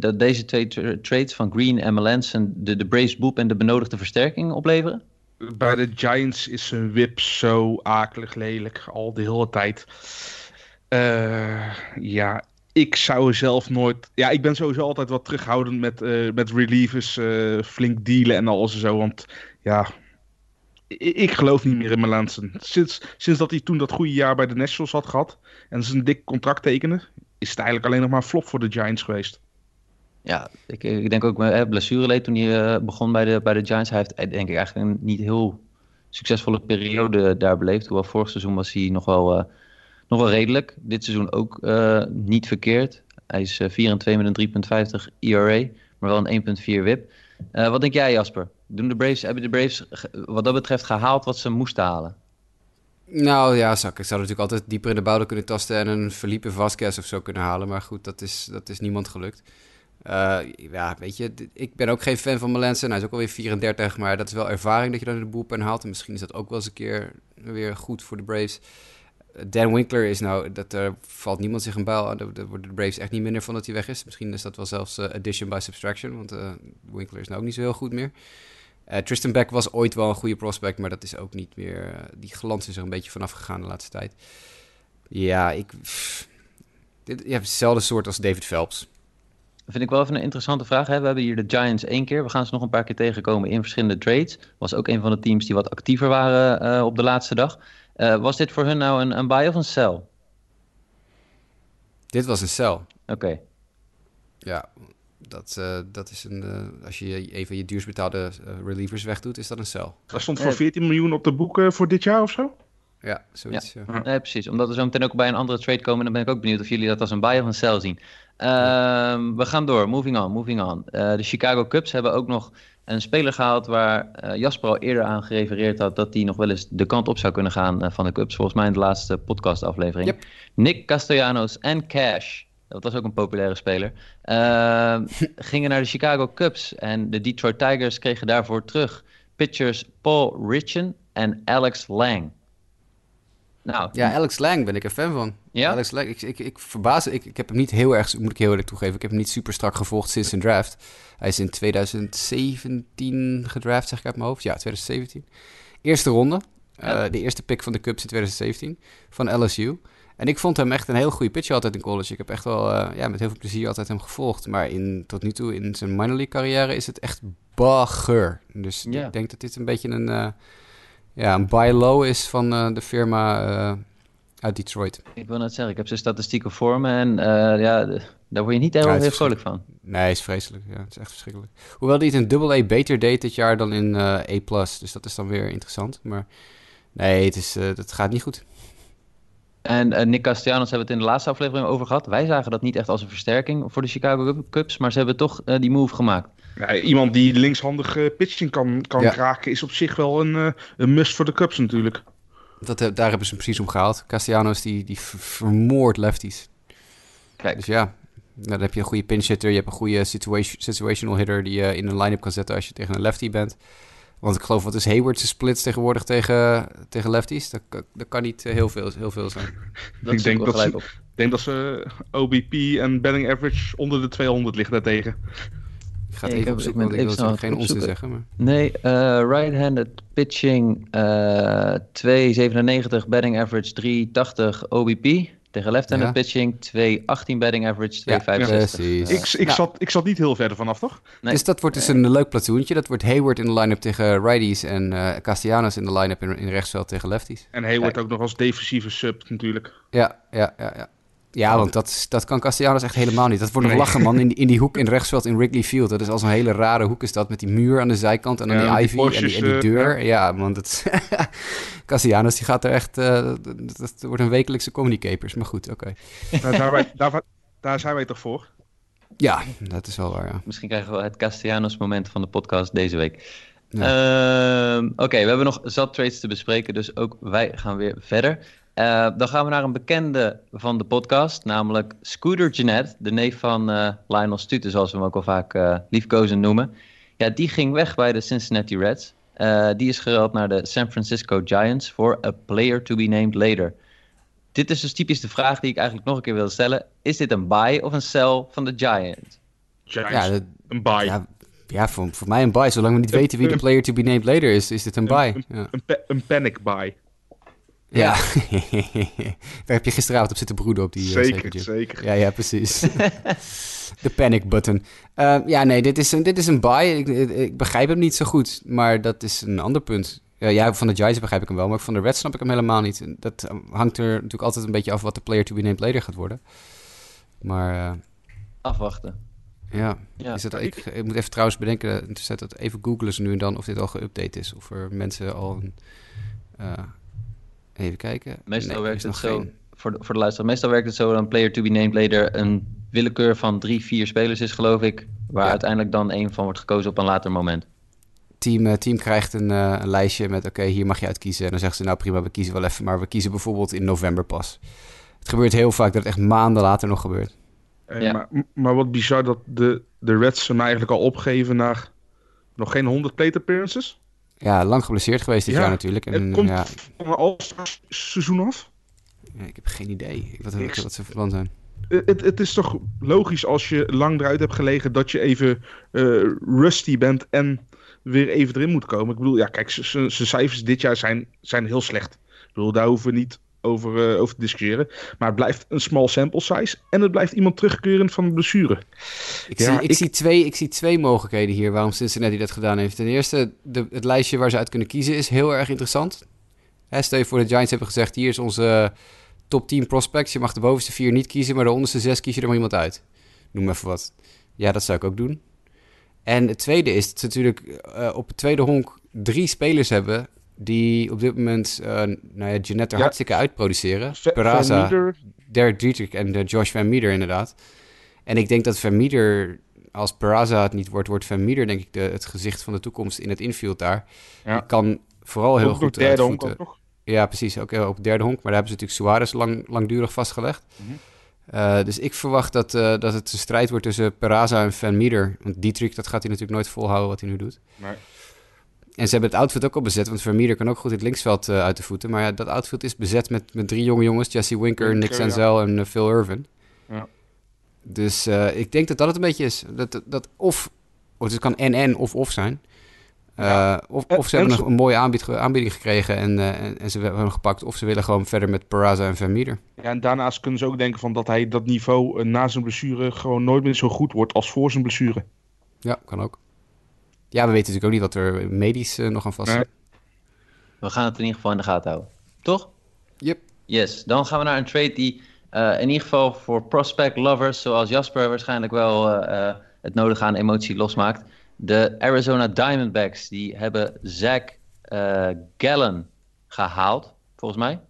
dat deze twee trades van Green en Melanson... de, de Braves boep en de benodigde versterking opleveren? Bij de Giants is zijn whip zo akelig lelijk al de hele tijd. Uh, ja, ik zou zelf nooit. Ja, ik ben sowieso altijd wat terughoudend met, uh, met relievers, uh, flink dealen en alles en zo. Want ja, ik, geloof niet meer in Melanson. Sinds, sinds dat hij toen dat goede jaar bij de Nationals had gehad en een dik contract tekenen, is het eigenlijk alleen nog maar flop voor de Giants geweest. Ja, ik, ik denk ook met blessureleed toen hij uh, begon bij de, bij de Giants. Hij heeft denk ik eigenlijk een niet heel succesvolle periode daar beleefd. Hoewel vorig seizoen was hij nog wel, nog wel redelijk. Dit seizoen ook niet verkeerd. Hij is 4 en 2 met een 3,50 ERA, maar wel een 1,4 WIP. wat denk jij Jasper? Doen de Braves, hebben de Braves wat dat betreft gehaald wat ze moesten halen? Nou ja, zou, ik zou natuurlijk altijd dieper in de bouw kunnen tasten en een Felipe Vasquez of zo kunnen halen. Maar goed, dat is, dat is niemand gelukt. Uh, ja, weet je, ik ben ook geen fan van Melanson. Hij is ook alweer 34, maar dat is wel ervaring dat je dan in de boelpen haalt. En misschien is dat ook wel eens een keer weer goed voor de Braves. Dan Winkler is nou, dat er valt niemand zich een buil aan. Daar worden de Braves echt niet minder van dat hij weg is. Misschien is dat wel zelfs uh, addition by subtraction, want Winkler is nou ook niet zo heel goed meer. Tristan Beck was ooit wel een goede prospect, maar dat is ook niet meer. die glans is er een beetje vanaf gegaan de laatste tijd. Ja, ik. Dit, je hebt hetzelfde soort als David Phelps vind ik wel even een interessante vraag. Hè? We hebben hier de Giants één keer. We gaan ze nog een paar keer tegenkomen in verschillende trades. Was ook een van de teams die wat actiever waren uh, op de laatste dag. Uh, was dit voor hun nou een, een buy of een sell? Dit was een sell. Oké. Okay. Ja, dat, uh, dat is een. als je even je duurs betaalde relievers wegdoet, is dat een sell. Dat stond voor 14 miljoen op de boeken voor dit jaar of zo? Ja, zoiets. Ja. Nee, precies. Omdat we zo meteen ook bij een andere trade komen, dan ben ik ook benieuwd of jullie dat als een buy of een sell zien. Uh, we gaan door. Moving on, moving on. Uh, de Chicago Cubs hebben ook nog een speler gehaald waar uh, Jasper al eerder aan gerefereerd had dat hij nog wel eens de kant op zou kunnen gaan eh, van de Cubs. Volgens mij in de laatste podcastaflevering. Yep. Nick Castellanos en Cash, dat was ook een populaire speler, ehm, [LAUGHS] gingen naar de Chicago Cubs. En de Detroit Tigers kregen daarvoor terug pitchers Paul Richen en Alex Lang. Nou, ja, Alex Lang ben ik een fan van. Ja? Alex Lang, ik, ik, ik verbaas, ik, ik heb hem niet heel erg, moet ik heel eerlijk toegeven, ik heb hem niet super strak gevolgd sinds zijn draft. Hij is in 2017 gedraft, zeg ik uit mijn hoofd. Ja, 2017. Eerste ronde. Uh, de eerste pick van de Cubs in 2017 van LSU. En ik vond hem echt een heel goede pitcher altijd in college. Ik heb echt wel ja, met heel veel plezier altijd hem gevolgd. Maar in, tot nu toe in zijn minor league carrière is het echt bagger. Dus ik denk dat dit een beetje een, ja, een buy low is van de firma uit Detroit. Ik wil net zeggen, ik heb zijn statistieken voor me en ja, daar word je niet heel, heel vrolijk van. Nee, is vreselijk. Ja, het is echt verschrikkelijk. Hoewel hij het in double A beter deed dit jaar dan in A+. Dus dat is dan weer interessant. Maar nee, het, is, het gaat niet goed. En Nick Castellanos hebben we het in de laatste aflevering over gehad. Wij zagen dat niet echt als een versterking voor de Chicago Cubs, maar ze hebben toch die move gemaakt. Ja, iemand die linkshandig pitching kan, kan kraken is op zich wel een, een must voor de Cubs natuurlijk. Dat, daar hebben ze hem precies om gehaald. Castellanos die, die vermoordt lefties. Kijk. Dus ja, nou, dan heb je een goede pinch hitter. Je hebt een goede situation, situational hitter die je in een line-up kan zetten als je tegen een lefty bent. Want ik geloof, wat is Hayward's splits tegenwoordig tegen, tegen lefties? Dat, dat kan niet heel veel, heel veel zijn. [LAUGHS] Dat ik denk dat, ze, ik denk dat ze OBP en batting average onder de 200 liggen daartegen. Ik ga het even opzoeken, want ik wil geen onzin zeggen. Maar... Nee, uh, right-handed pitching uh, eh, 2,97, batting average 3,80 OBP. Tegen left-handed pitching, 2,18 batting average, 2,65. Ja, ik, ik, zat, ik zat niet heel verder vanaf, toch? Nee. Dus dat wordt dus een leuk platoentje. Dat wordt Hayward in de line-up tegen righties en uh, Castellanos in de line-up in, in rechtsveld tegen lefties. En Hayward ook nog als defensieve sub natuurlijk. Ja, ja, ja. ja. Ja, want dat, dat kan Castellanos echt helemaal niet. Dat wordt nog lachen, man. In, in die hoek [LAUGHS] in rechtsveld in Wrigley Field. Dat is als een hele rare hoek is dat. Met die muur aan de zijkant en dan die ivy en, die, en die, deur. ja. man. Dat [LAUGHS] Castellanos die gaat er echt... Uh, dat, wordt een wekelijkse communicators. Maar goed, oké. daar, [LAUGHS] daar, daar zijn wij toch voor? Ja, dat is wel waar, ja. Misschien krijgen we het Castellanos moment van de podcast deze week. Ehm, oké, we hebben nog zat trades te bespreken, dus ook wij gaan weer verder. Uh, dan gaan we naar een bekende van de podcast, namelijk Scooter Jeanette, de neef van uh, Lionel Stute, zoals we hem ook al vaak uh, liefkozen noemen. Ja, die ging weg bij de Cincinnati Reds. die is geruild naar de San Francisco Giants voor a player to be named later. Dit is dus typisch de vraag die ik eigenlijk nog een keer wil stellen. Is dit een buy of een sell van de Giants? Giants, ja, een buy. Ja, ja voor, voor mij een buy. Zolang we niet weten wie de player to be named later is, is dit een buy. Een, ja. een, een panic buy. Ja, [LAUGHS] daar heb je gisteravond op zitten broeden op die... Eh, zeker, zeker. Ja, ja, precies. [LAUGHS] de panic button. Uh, ja, nee, dit is een, dit is een buy. Ik, ik, begrijp hem niet zo goed, maar dat is een ander punt. Uh, ja, van de Giants begrijp ik hem wel, maar van de Reds snap ik hem helemaal niet. Dat hangt er natuurlijk altijd een beetje af wat de player to be named later gaat worden. Maar... Uh, Afwachten. Ja, ja. Is dat, ik, ik, moet even trouwens bedenken, dat even googlen ze nu en dan of dit al geüpdate is. Of er mensen al een... Even kijken. Meestal werkt het zo, voor de, voor de luisteraar, meestal werkt het zo dat een player to be named later een willekeur van drie, vier spelers is, geloof ik. Waar uiteindelijk dan één van wordt gekozen op een later moment. Team, uh, team krijgt een, uh, een lijstje met, oké, hier mag je uitkiezen. En dan zeggen ze, nou prima, we kiezen wel even, maar we kiezen bijvoorbeeld in november pas. Het gebeurt heel vaak dat het echt maanden later nog gebeurt. Eh, ja. maar, maar wat bizar dat de, de Reds hem eigenlijk al opgeven naar nog geen 100 plate appearances? Ja, lang geblesseerd geweest dit jaar natuurlijk. En, komt ja. van een all seizoen af? Ja, ik heb geen idee wat, wat, wat ze van zijn. Het, het is toch logisch als je lang eruit hebt gelegen dat je even uh, rusty bent en weer even erin moet komen. Ik bedoel, ja, kijk, zijn cijfers dit jaar zijn, zijn heel slecht. Ik bedoel, daar hoeven we niet over, uh, over te discussiëren. Maar het blijft een small sample size. En het blijft iemand terugkerend van de blessure. Ik, zie, ik, Zie twee, ik zie twee mogelijkheden hier waarom Cincinnati dat gedaan heeft. Ten eerste, de, het lijstje waar ze uit kunnen kiezen is heel erg interessant. Hè, stel je voor de Giants hebben gezegd... hier is onze top 10 prospects. Je mag de bovenste vier niet kiezen... maar de onderste zes kies je er maar iemand uit. Noem even wat. Ja, dat zou ik ook doen. En het tweede is dat ze natuurlijk uh, op het tweede honk drie spelers hebben die op dit moment uh, nou ja, Jeanette er hartstikke uitproduceren. Peraza, Derek Dietrich en Josh Van Meter inderdaad. En ik denk dat Van Meter, als Peraza het niet wordt, wordt Van Meter denk ik de, het gezicht van de toekomst in het infield daar. Ja. Die kan vooral heel goed derde honk ook nog. Ja, precies. Ook op derde honk. Maar daar hebben ze natuurlijk Suarez lang, langdurig vastgelegd. Mm dus ik verwacht dat, uh, dat het een strijd wordt tussen Peraza en Van Meter. Want Dietrich, dat gaat hij natuurlijk nooit volhouden wat hij nu doet. Nee. En ze hebben het outfit ook al bezet, want Vermeer kan ook goed het linksveld uh, uit de voeten. Maar ja, dat outfit is bezet met, met drie jonge jongens. Jesse Winker, Nick Senzel en uh, Phil Irvin. Ja. Dus uh, ik denk dat dat het een beetje is. Dat, dat of, het kan en-en of of zijn. Ja. of, of ze hebben een mooie aanbied, aanbieding gekregen en, en, en, ze hebben hem gepakt. Of ze willen gewoon verder met Peraza en Vermeer. Ja, en daarnaast kunnen ze ook denken van dat hij dat niveau na zijn blessure gewoon nooit meer zo goed wordt als voor zijn blessure. Ja, kan ook. Ja, we weten natuurlijk ook niet wat er medisch nog aan vast zit. We gaan het in ieder geval in de gaten houden. Toch? Yep. Yes, dan gaan we naar een trade die in ieder geval voor prospect lovers, zoals Jasper waarschijnlijk wel het nodige aan emotie losmaakt. De Arizona Diamondbacks die hebben Zach uh, Gallen gehaald, volgens mij.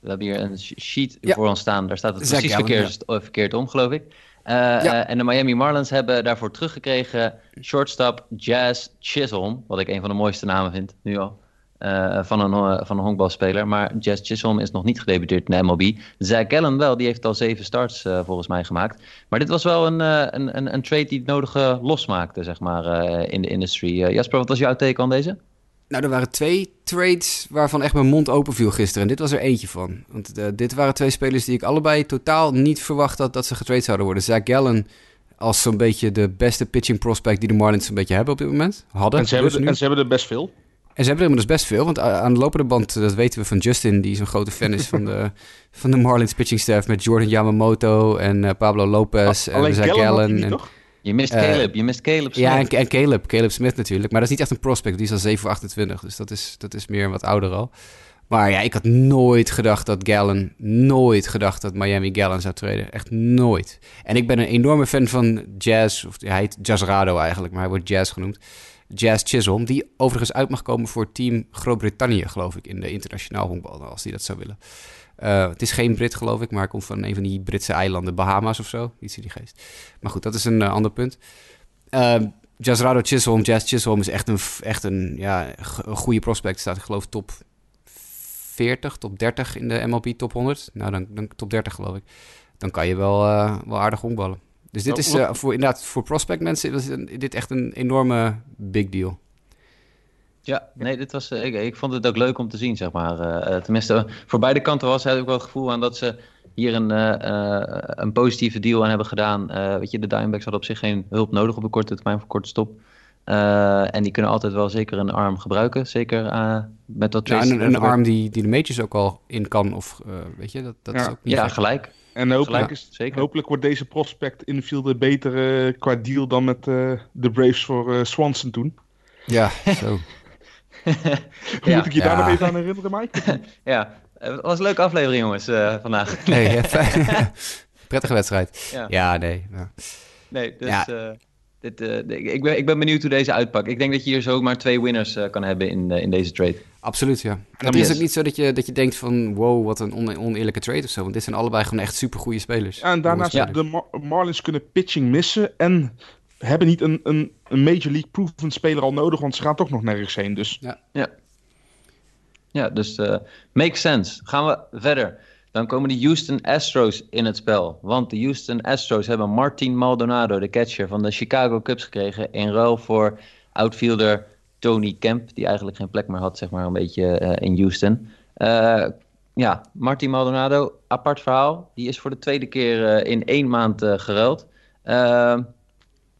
We hebben hier een sheet voor ons staan. Daar staat het precies verkeerd, verkeerd, om, geloof ik. Uh, en de Miami Marlins hebben daarvoor teruggekregen shortstop Jazz Chisholm. Wat ik een van de mooiste namen vind, nu al. Uh, van, een, uh, van een honkbalspeler. Maar Jazz Chisholm is nog niet gedebuteerd in de MLB. Zach Gallen wel, die heeft al zeven starts uh, volgens mij gemaakt. Maar dit was wel een, een, een, een, trade die het nodige losmaakte, zeg maar, in de industry. Jasper, wat was jouw take aan deze? Nou, er waren twee trades waarvan echt mijn mond open viel gisteren. En dit was er eentje van. Want dit waren twee spelers die ik allebei totaal niet verwacht had dat ze getrade zouden worden. Zach Gallen als zo'n beetje de beste pitching prospect die de Marlins een beetje hebben op dit moment. Hadden. En ze, hebben, dus en ze hebben er best veel. En ze hebben er dus best veel, want aan de lopende band, dat weten we van Justin, die zo'n grote fan is van de, van de Marlins pitching staff met Jordan Yamamoto en uh, Pablo Lopez en Zach Gallen. En, je mist Caleb, uh, je mist Caleb Smith. Ja, en, en, Caleb, Caleb Smith natuurlijk. Maar dat is niet echt een prospect, die is al 7 28, dus dat is, dat is meer wat ouder al. Maar ja, ik had nooit gedacht dat Gallen, nooit gedacht dat Miami Gallen zou treden. Echt nooit. En ik ben een enorme fan van Jazz, of hij heet Jazzrado eigenlijk, maar hij wordt Jazz genoemd. Jazz Chisholm, die overigens uit mag komen voor team Groot-Brittannië, geloof ik, in de internationaal honkbal, als die dat zou willen. Uh, het is geen Brit, geloof ik, maar hij komt van een van die Britse eilanden, Bahama's of zo, iets in die geest. Maar goed, dat is een uh, ander punt. Uh, Jazzrado Chisholm, Jazz Chisholm is echt een, echt een, ja, een goede prospect. Staat, ik geloof, top 40, top 30 in de MLB top 100. Nou, dan, dan top 30 geloof ik. Dan kan je wel, wel aardig honkballen. Dus dit is uh, voor, inderdaad voor prospect mensen is dit echt een enorme big deal. Ja, nee, dit was, uh, ik, ik, vond het ook leuk om te zien, zeg maar. Uh, tenminste, voor beide kanten was het ook wel het gevoel aan dat ze hier een, een positieve deal aan hebben gedaan. weet je, de Diamondbacks hadden op zich geen hulp nodig op een korte termijn voor korte stop. en die kunnen altijd wel zeker een arm gebruiken. Zeker met dat ja, een, een arm die, die de majors ook al in kan. Of weet je, dat, dat ja. is ook niet Ja, gelijk. En hopelijk, zeker. hopelijk wordt deze prospect infielder beter uh, qua deal dan met uh, de Braves voor uh, Swanson toen. Ja, zo. [LAUGHS] Moet ik je daar nog even aan herinneren, Mike? [LAUGHS] ja, het was een leuke aflevering, jongens, vandaag. nee, [LAUGHS] Prettige wedstrijd. Ja, ja nee. Nee, dus... Ja. Dit, uh, ik, ben, ik ben benieuwd hoe deze uitpakt. Ik denk dat je hier zo maar twee winners uh, kan hebben in, uh, in deze trade. Absoluut, ja. En het is ook niet zo dat je, dat je denkt van... wow, wat een on oneerlijke trade of zo. Want dit zijn allebei gewoon echt supergoeie spelers. Ja, en daarnaast ja. de Mar Marlins kunnen pitching missen... en hebben niet een, een, een Major League proven speler al nodig... want ze gaan toch nog nergens heen, dus... Ja, ja. ja dus makes sense. Gaan we verder. Dan komen de Houston Astros in het spel. Want de Houston Astros hebben Martin Maldonado, de catcher van de Chicago Cubs, gekregen. In ruil voor outfielder Tony Kemp, die eigenlijk geen plek meer had, zeg maar, een beetje uh, in Houston. Uh, ja, Martin Maldonado, apart verhaal. Die is voor de tweede keer uh, in één maand geruild.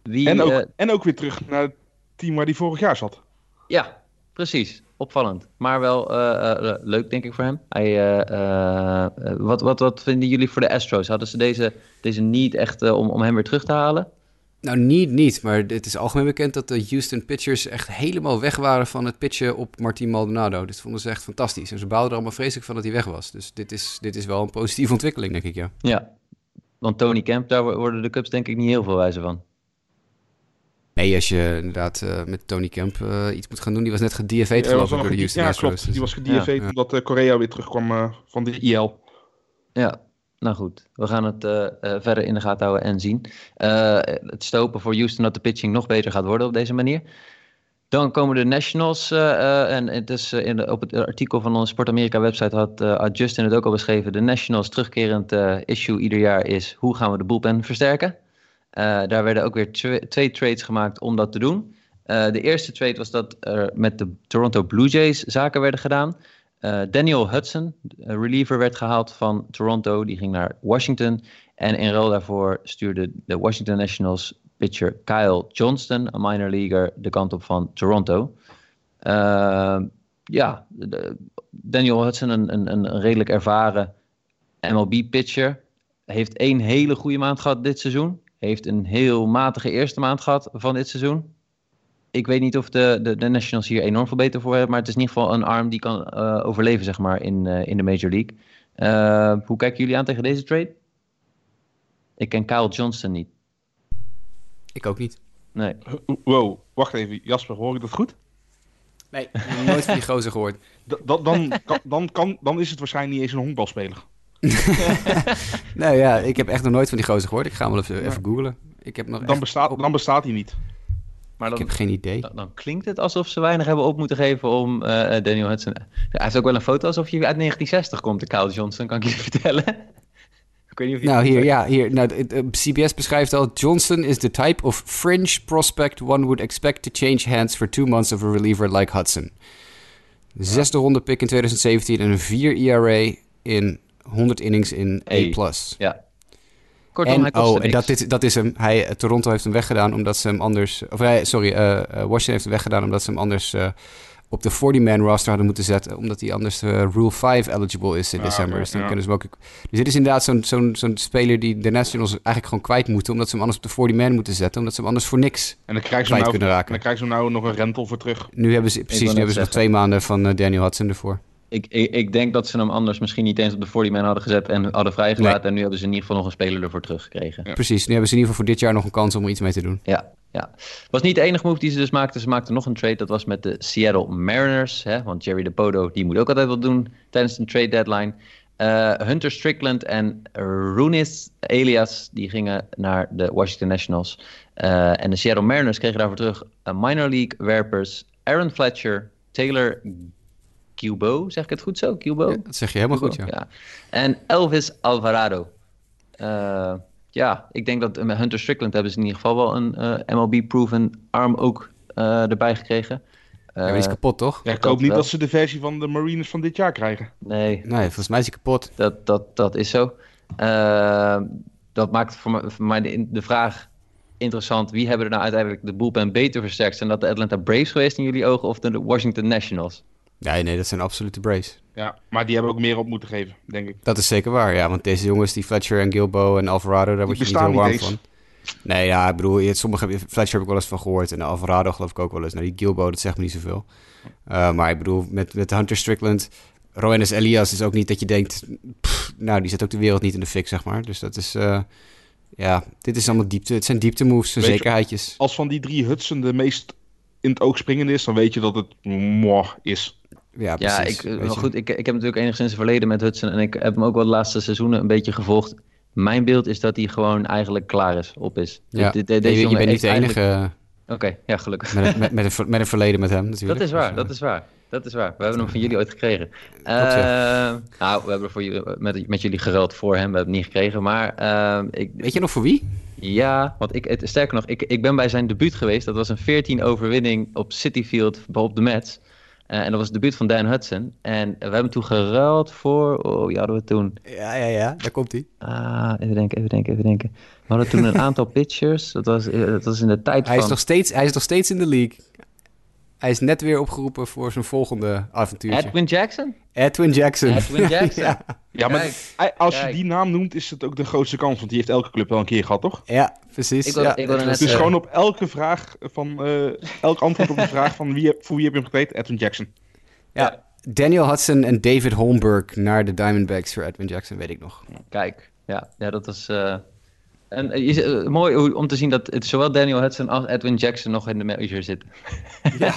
Wie, en, ook, en ook weer terug naar het team waar hij vorig jaar zat. Ja, precies opvallend. Maar wel uh, uh, leuk, denk ik, voor hem. Hij, uh, wat, wat, wat vinden jullie voor de Astros? Hadden ze deze, deze niet echt om, om hem weer terug te halen? Nou, niet, niet. Maar het is algemeen bekend dat de Houston pitchers echt helemaal weg waren van het pitchen op Martin Maldonado. Dit vonden ze echt fantastisch. En ze bouwden er allemaal vreselijk van dat hij weg was. Dus dit is, dit is wel een positieve ontwikkeling, denk ik, ja. Ja, want Tony Kemp, daar worden de Cubs denk ik niet heel veel wijzer van. Nee, als je inderdaad uh, met Tony Kemp uh, iets moet gaan doen. Die was net gedieveed geloof ik door de Houston Ja, klopt. Die was gedieveed ja. omdat uh, Korea weer terugkwam van de IL. Ja, nou goed. We gaan het verder in de gaten houden en zien. het stopen voor Houston dat de pitching nog beter gaat worden op deze manier. Dan komen de Nationals. en het is in de, op het artikel van onze Sport Amerika website had, had Justin het ook al beschreven. De Nationals terugkerend issue ieder jaar is hoe gaan we de bullpen versterken. Uh, daar werden ook weer twee trades gemaakt om dat te doen. Uh, de eerste trade was dat er met de Toronto Blue Jays zaken werden gedaan. Uh, Daniel Hudson, reliever, werd gehaald van Toronto. Die ging naar Washington. En in ruil daarvoor stuurde de Washington Nationals pitcher Kyle Johnston, een minor leaguer, de kant op van Toronto. ja, de, Daniel Hudson, een, een, een redelijk ervaren MLB-pitcher. Heeft één hele goede maand gehad dit seizoen. Heeft een heel matige eerste maand gehad van dit seizoen. Ik weet niet of de, de, de Nationals hier enorm veel beter voor hebben. Maar het is in ieder geval een arm die kan uh, overleven, zeg maar, in, uh, in de Major League. Uh, hoe kijken jullie aan tegen deze trade? Ik ken Kyle Johnson niet. Ik ook niet. Nee. Wow, wacht even. Jasper, hoor ik dat goed? Nee, nooit van die gozer gehoord. [LAUGHS] Dan, dan, dan, kan, dan is het waarschijnlijk niet eens een honkbalspeler. [LAUGHS] nee, ja, ik heb echt nog nooit van die gozer gehoord. Ik ga hem wel even, even googlen. Ik heb nog dan, bestaat, dan bestaat hij niet. Maar dan, ik heb geen idee. Dan, klinkt het alsof ze weinig hebben op moeten geven om uh, Daniel Hudson. Hij heeft ook wel een foto alsof je uit 1960 komt, de Kyle Johnson, kan ik je [LAUGHS] vertellen. ik weet niet of je nou, hier, ja, hier. Nou, CBS beschrijft al: Johnson is the type of fringe prospect one would expect to change hands for two months of a reliever like Hudson. Zesde ronde pick in 2017 en een 4 ERA in 100 innings in A+. Ja. Kortom, en, oh, en dat, dit, dat is hem. Hij, eh, Toronto heeft hem weggedaan omdat ze hem anders... Of hij, sorry, uh, Washington heeft hem weggedaan omdat ze hem anders... Uh, op de 40-man roster hadden moeten zetten. Omdat hij anders uh, Rule 5 eligible is in ah, december. dus, dan kunnen ze ook... dus dit is inderdaad zo'n zo'n zo'n speler die de Nationals eigenlijk gewoon kwijt moeten. Omdat ze hem anders op de 40-man moeten zetten. Omdat ze hem anders voor niks en dan krijgen ze nou, kunnen raken. En dan krijgen ze nou nog een rental voor terug. Nu hebben ze, precies, nu hebben ze nog twee maanden van uh, Daniel Hudson ervoor. Ik, ik, ik, denk dat ze hem anders misschien niet eens op de 40 man hadden gezet en hadden vrijgelaten. En nu hebben ze in ieder geval nog een speler ervoor teruggekregen. Precies, nu hebben ze in ieder geval voor dit jaar nog een kans om er iets mee te doen. Ja, ja. Was niet de enige move die ze dus maakten. Ze maakten nog een trade. Dat was met de Seattle Mariners. Hè? Want Jerry DePodo die moet ook altijd wat doen tijdens een trade deadline. Uh, Hunter Strickland en Runis Elias die gingen naar de Washington Nationals. Uh, en de Seattle Mariners kregen daarvoor terug minor league werpers Aaron Fletcher, Taylor Cubo, zeg ik het goed zo? Cubo? Ja, dat zeg je helemaal goed, ja. ja. En Elvis Alvarado. Uh, ja, ik denk dat met Hunter Strickland hebben ze in ieder geval wel een uh, eh, MLB-proven arm ook uh, erbij gekregen. ja, die is kapot, toch? Ja, ik hoop niet dat ze de versie van de Marines van dit jaar krijgen. Nee. Nee, volgens mij is hij kapot. Dat, dat, dat is zo. dat maakt voor mij, voor mij de, de vraag interessant. Wie hebben er nou uiteindelijk de boelpen beter versterkt? Zijn dat de Atlanta Braves geweest in jullie ogen of de Washington Nationals? Nee, nee, dat zijn absolute brace. Ja, maar die hebben ook meer op moeten geven, denk ik. Dat is zeker waar, ja. Want deze jongens, die Fletcher en Gilbo en Alvarado, daar word je niet heel warm van. Nee, ja, ik bedoel, sommige, Fletcher heb ik wel eens van gehoord. En Alvarado geloof ik ook wel eens. Nou, die Gilbo, dat zegt me niet zoveel. Uh, maar ik bedoel, met, met Hunter Strickland... Roenis Elias is ook niet dat je denkt... nou, die zet ook de wereld niet in de fik, zeg maar. Dus dat is... Uh, ja, dit is allemaal diepte. Het zijn diepte moves, zekerheidjes. als van die drie Hudson de meest in het oog springende is... dan weet je dat het mooi is. Ja, precies. Ja, ik, maar goed, ik, ik heb natuurlijk enigszins verleden met Hudson en ik heb hem ook wel de laatste seizoenen een beetje gevolgd. Mijn beeld is dat hij gewoon eigenlijk klaar is, op is. Ja, je, je bent niet de enige... Oké, ja, gelukkig. Met, met, met, een, met een verleden met hem natuurlijk. Dat is waar, dus, dat is waar. Dat is waar. We hebben hem van jullie ooit gekregen. [LAUGHS] Uh, nou, we hebben voor jullie, met, met jullie geruild voor hem. We hebben hem niet gekregen, maar... Uh, ik, Weet je nog voor wie? Ja, want ik, het, sterker nog, ik, ik ben bij zijn debuut geweest. Dat was een 14 overwinning op City Field op de Mets. Uh, en dat was het debuut van Dan Hudson. En we hebben toen geruild voor... Oh, wie hadden we toen? Ja, ja, ja. Daar komt hij. Ah, even denken, even denken, even denken. We hadden toen een [LAUGHS] aantal pitchers. Dat was, eh, dat was in de tijd hij van... Is nog steeds, hij is nog steeds in de league. Hij is net weer opgeroepen voor zijn volgende avontuur. Edwin Jackson? Edwin Jackson. Edwin [LAUGHS] Jackson. ja. ja. maar als je die naam noemt, is het ook de grootste kans. Want die heeft elke club wel een keer gehad, toch? Ja, precies. Ik wil, ja. ik wil dus, dus gewoon op elke vraag van... Uh, elk antwoord op de [LAUGHS] vraag van wie, voor wie heb je hem getraind? Edwin Jackson. Ja, Daniel Hudson en David Holmberg naar de Diamondbacks voor Edwin Jackson, weet ik nog. Kijk, ja, ja dat is... Uh... En uh, mooi om te zien dat het zowel Daniel Hudson als Edwin Jackson nog in de major zitten. Ja.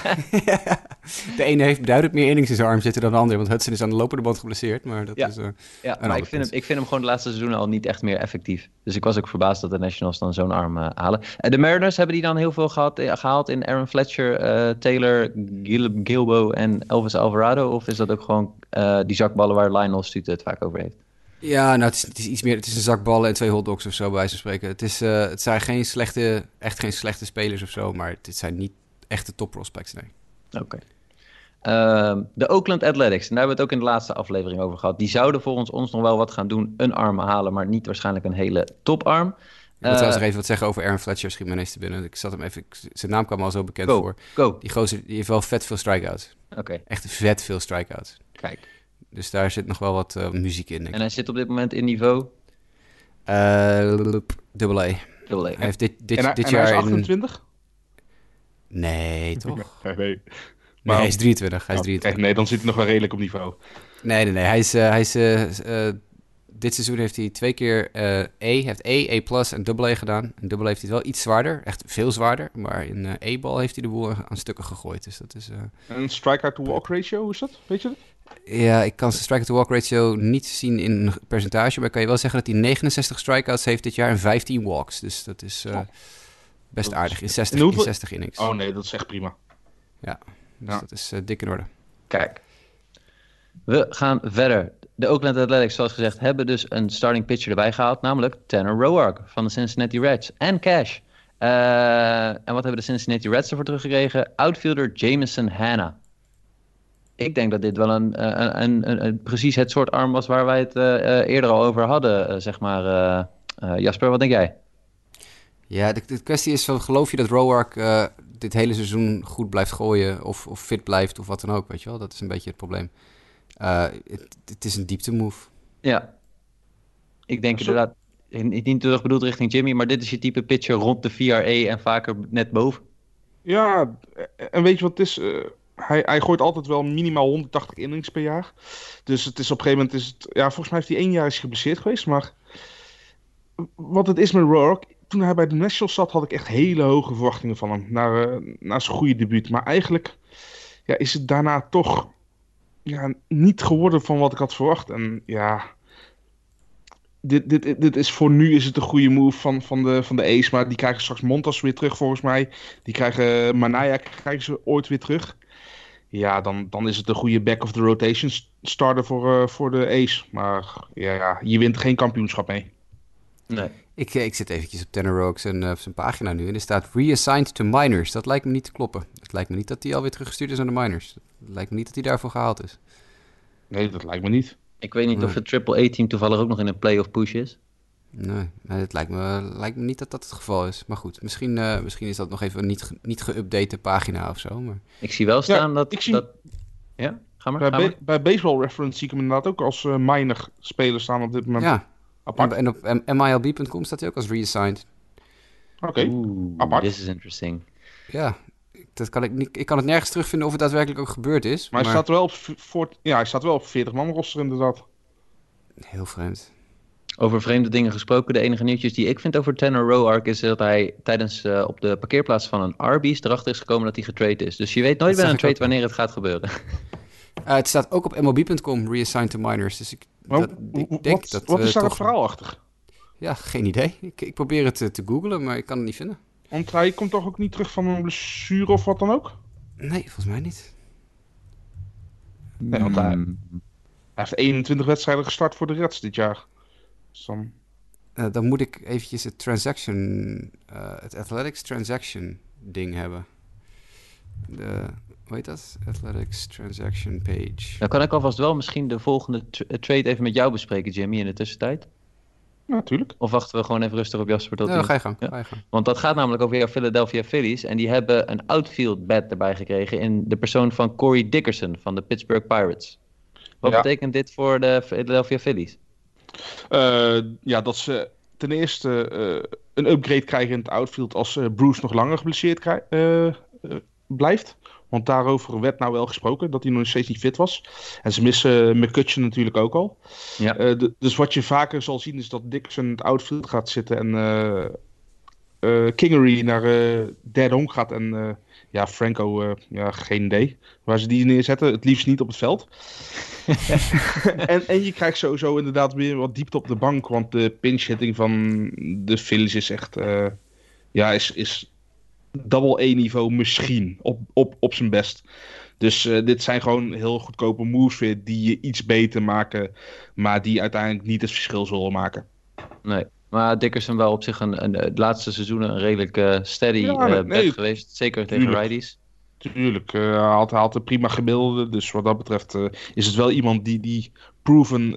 [LAUGHS] de ene heeft duidelijk meer innings in zijn arm zitten dan de andere. Want Hudson is aan de lopende band geblesseerd. Maar dat ja. is, uh, ja, maar ik vind, hem, ik vind hem gewoon de laatste seizoenen al niet echt meer effectief. Dus ik was ook verbaasd dat de Nationals dan zo'n arm uh, halen. En de Mariners hebben die dan heel veel gehad, gehaald in Aaron Fletcher, Taylor, Gil Gilbo en Elvis Alvarado? Of is dat ook gewoon die zakballen waar Lionel Stute het vaak over heeft? Ja, nou, het is, iets meer. Het is een zak ballen en twee hotdogs of zo, bij wijze van spreken. Het, is, uh, het zijn geen slechte, echt geen slechte spelers of zo, maar het zijn niet echte top prospects, nee. Oké. Ehm, de Oakland Athletics, en daar hebben we het ook in de laatste aflevering over gehad. Die zouden volgens ons nog wel wat gaan doen. Een arm halen, maar niet waarschijnlijk een hele toparm. Ik wil trouwens nog even wat zeggen over Aaron Fletcher, schiet me te binnen. Ik zat hem even, zijn naam kwam al zo bekend go, voor. Go. Die gozer, die heeft wel vet veel strikeouts. Oké. Echt vet veel strikeouts. Kijk. Dus daar zit nog wel wat uh, muziek in. En hij zit op dit moment in niveau? Uh, dubbel A. Dubbel A. Hij heeft dit, dit, en, dit en jaar hij is 28? In... Nee, toch? nee, nee. Maar... hij is 23. Hij is 23. nee, dan zit hij nog wel redelijk op niveau. Nee, nee, nee. Hij is, uh, hij is uh, dit seizoen heeft hij twee keer uh, E, heeft E, E plus en double E gedaan. En double heeft hij wel iets zwaarder, echt veel zwaarder. Maar in uh, E-bal heeft hij de boel aan stukken gegooid. Dus dat is... Uh, en strikeout-to-walk ratio, hoe is dat? Weet je dat? Ja, ik kan zijn strikeout-to-walk ratio niet zien in een percentage. Maar ik kan je wel zeggen dat hij 69 strikeouts heeft dit jaar en 15 walks. Dus dat is oh. best dat aardig in 60, in, in 60 innings. Oh nee, dat is echt prima. Ja, dus ja. dat is dik in orde. Kijk, we gaan verder de Oakland Athletics, zoals gezegd, hebben dus een starting pitcher erbij gehaald. Namelijk Tanner Roark van de Cincinnati Reds. En Cash. Uh, en wat hebben de Cincinnati Reds ervoor teruggekregen? Outfielder Jameson Hanna. Ik denk dat dit wel een, een, een, een, precies het soort arm was waar wij het uh, eerder al over hadden, uh, zeg maar. Jasper, wat denk jij? Ja, de, de kwestie is van, geloof je dat Roark dit hele seizoen goed blijft gooien of, of fit blijft of wat dan ook, weet je wel? Dat is een beetje het probleem. Het, het, is een diepte move. Ja. Ik denk inderdaad, niet terug bedoeld richting Jimmy, maar dit is je type pitcher rond de VRA en vaker net boven. Ja, en weet je wat het is? Hij, hij gooit altijd wel minimaal 180 innings per jaar. Dus het is op een gegeven moment, is het, ja, volgens mij heeft hij één jaar is geblesseerd geweest. Maar wat het is met Rourke, toen hij bij de Nationals zat, had ik echt hele hoge verwachtingen van hem. Naar, uh, naar zijn goede debuut. Maar eigenlijk ja, is het daarna toch ja, niet geworden van wat ik had verwacht. En ja, dit, dit, dit is voor nu is het een goede move van, van, de, van de Ace. Maar die krijgen straks Montas weer terug volgens mij. Die krijgen Manaya krijgen ze ooit weer terug. Ja, dan, dan is het een goede back of the rotation starter voor, uh, voor de Ace. Maar ja, ja, je wint geen kampioenschap mee. Nee. Ik, eh, ik zit eventjes op Tanner Rogues en uh, op zijn pagina nu en er staat reassigned to minors. Dat lijkt me niet te kloppen. Het lijkt me niet dat hij alweer teruggestuurd is aan de minors. Het lijkt me niet dat hij daarvoor gehaald is. Nee, dat lijkt me niet. Ik weet niet of het Triple A-team toevallig ook nog in een playoff push is. Nee, het lijkt me, lijkt me niet dat dat het geval is. Maar goed, misschien, uh, misschien is dat nog even een niet, niet geüpdate pagina of zo. Maar... Ik zie wel staan dat, ik zie... dat... Ja, ga maar. Bij, ga maar. bij Baseball Reference zie ik hem inderdaad ook als uh, minor speler staan op dit moment. Ja, apart. En, op MILB.com staat hij ook als reassigned. Oké, okay. apart. This is interesting. Ja, dat kan ik, niet, ik kan het nergens terugvinden of het daadwerkelijk ook gebeurd is. Maar, hij, Staat wel op, voor, ja, hij staat wel op 40 man roster inderdaad. Heel vreemd. Over vreemde dingen gesproken, de enige nieuwtjes die ik vind over Tanner Roark is dat hij tijdens uh, op de parkeerplaats van een Arby's erachter is gekomen dat hij getrade is. Dus je weet nooit bij een trade wanneer het gaat gebeuren. Uh, [LAUGHS] het staat ook op MLB.com, reassigned to minors. Dus ik, dat, ik denk wat, dat wat is daar toch... verhaal achter? Ja, geen idee. Ik, ik probeer het te, te googlen, maar ik kan het niet vinden. Want hij komt toch ook niet terug van een blessure of wat dan ook? Nee, volgens mij niet. Nee, want hij, hmm. hij heeft 21 wedstrijden gestart voor de Reds dit jaar. Dan... Uh, dan moet ik eventjes het transaction, uh, het Athletics transaction ding hebben. De, hoe heet dat? Athletics transaction page. Dan kan ik alvast wel misschien de volgende trade even met jou bespreken, Jimmy, in de tussentijd. Natuurlijk. Of wachten we gewoon even rustig op Jasper tot ja, ga je gang, ga je gang. Want dat gaat namelijk over jouw Philadelphia Phillies. En die hebben een outfield bat erbij gekregen in de persoon van Corey Dickerson van de Pittsburgh Pirates. Wat betekent dit voor de Philadelphia Phillies? Uh, ja, dat ze ten eerste uh, een upgrade krijgen in het outfield als uh, Bruce nog langer geblesseerd blijft. Want daarover werd nou wel gesproken, dat hij nog steeds niet fit was. En ze missen McCutcheon natuurlijk ook al. Ja. Dus wat je vaker zal zien is dat Dixon het outfield gaat zitten en Kingery naar dead home gaat. En ja, Franco, ja, geen idee waar ze die neerzetten. Het liefst niet op het veld. En, en je krijgt sowieso inderdaad weer wat diepte op de bank. Want de pinch hitting van de Phillies is echt... ja, is, is double E-niveau misschien op, op, op zijn best. Dus uh, dit zijn gewoon heel goedkope moves weer die je iets beter maken, maar die uiteindelijk niet het verschil zullen maken. Nee, maar Dickerson wel op zich een, een, de laatste seizoenen een redelijk uh, steady ja, uh, geweest. Zeker tegen righties. Tuurlijk, hij had, had een prima gemiddelde. Dus wat dat betreft is het wel iemand die, die proven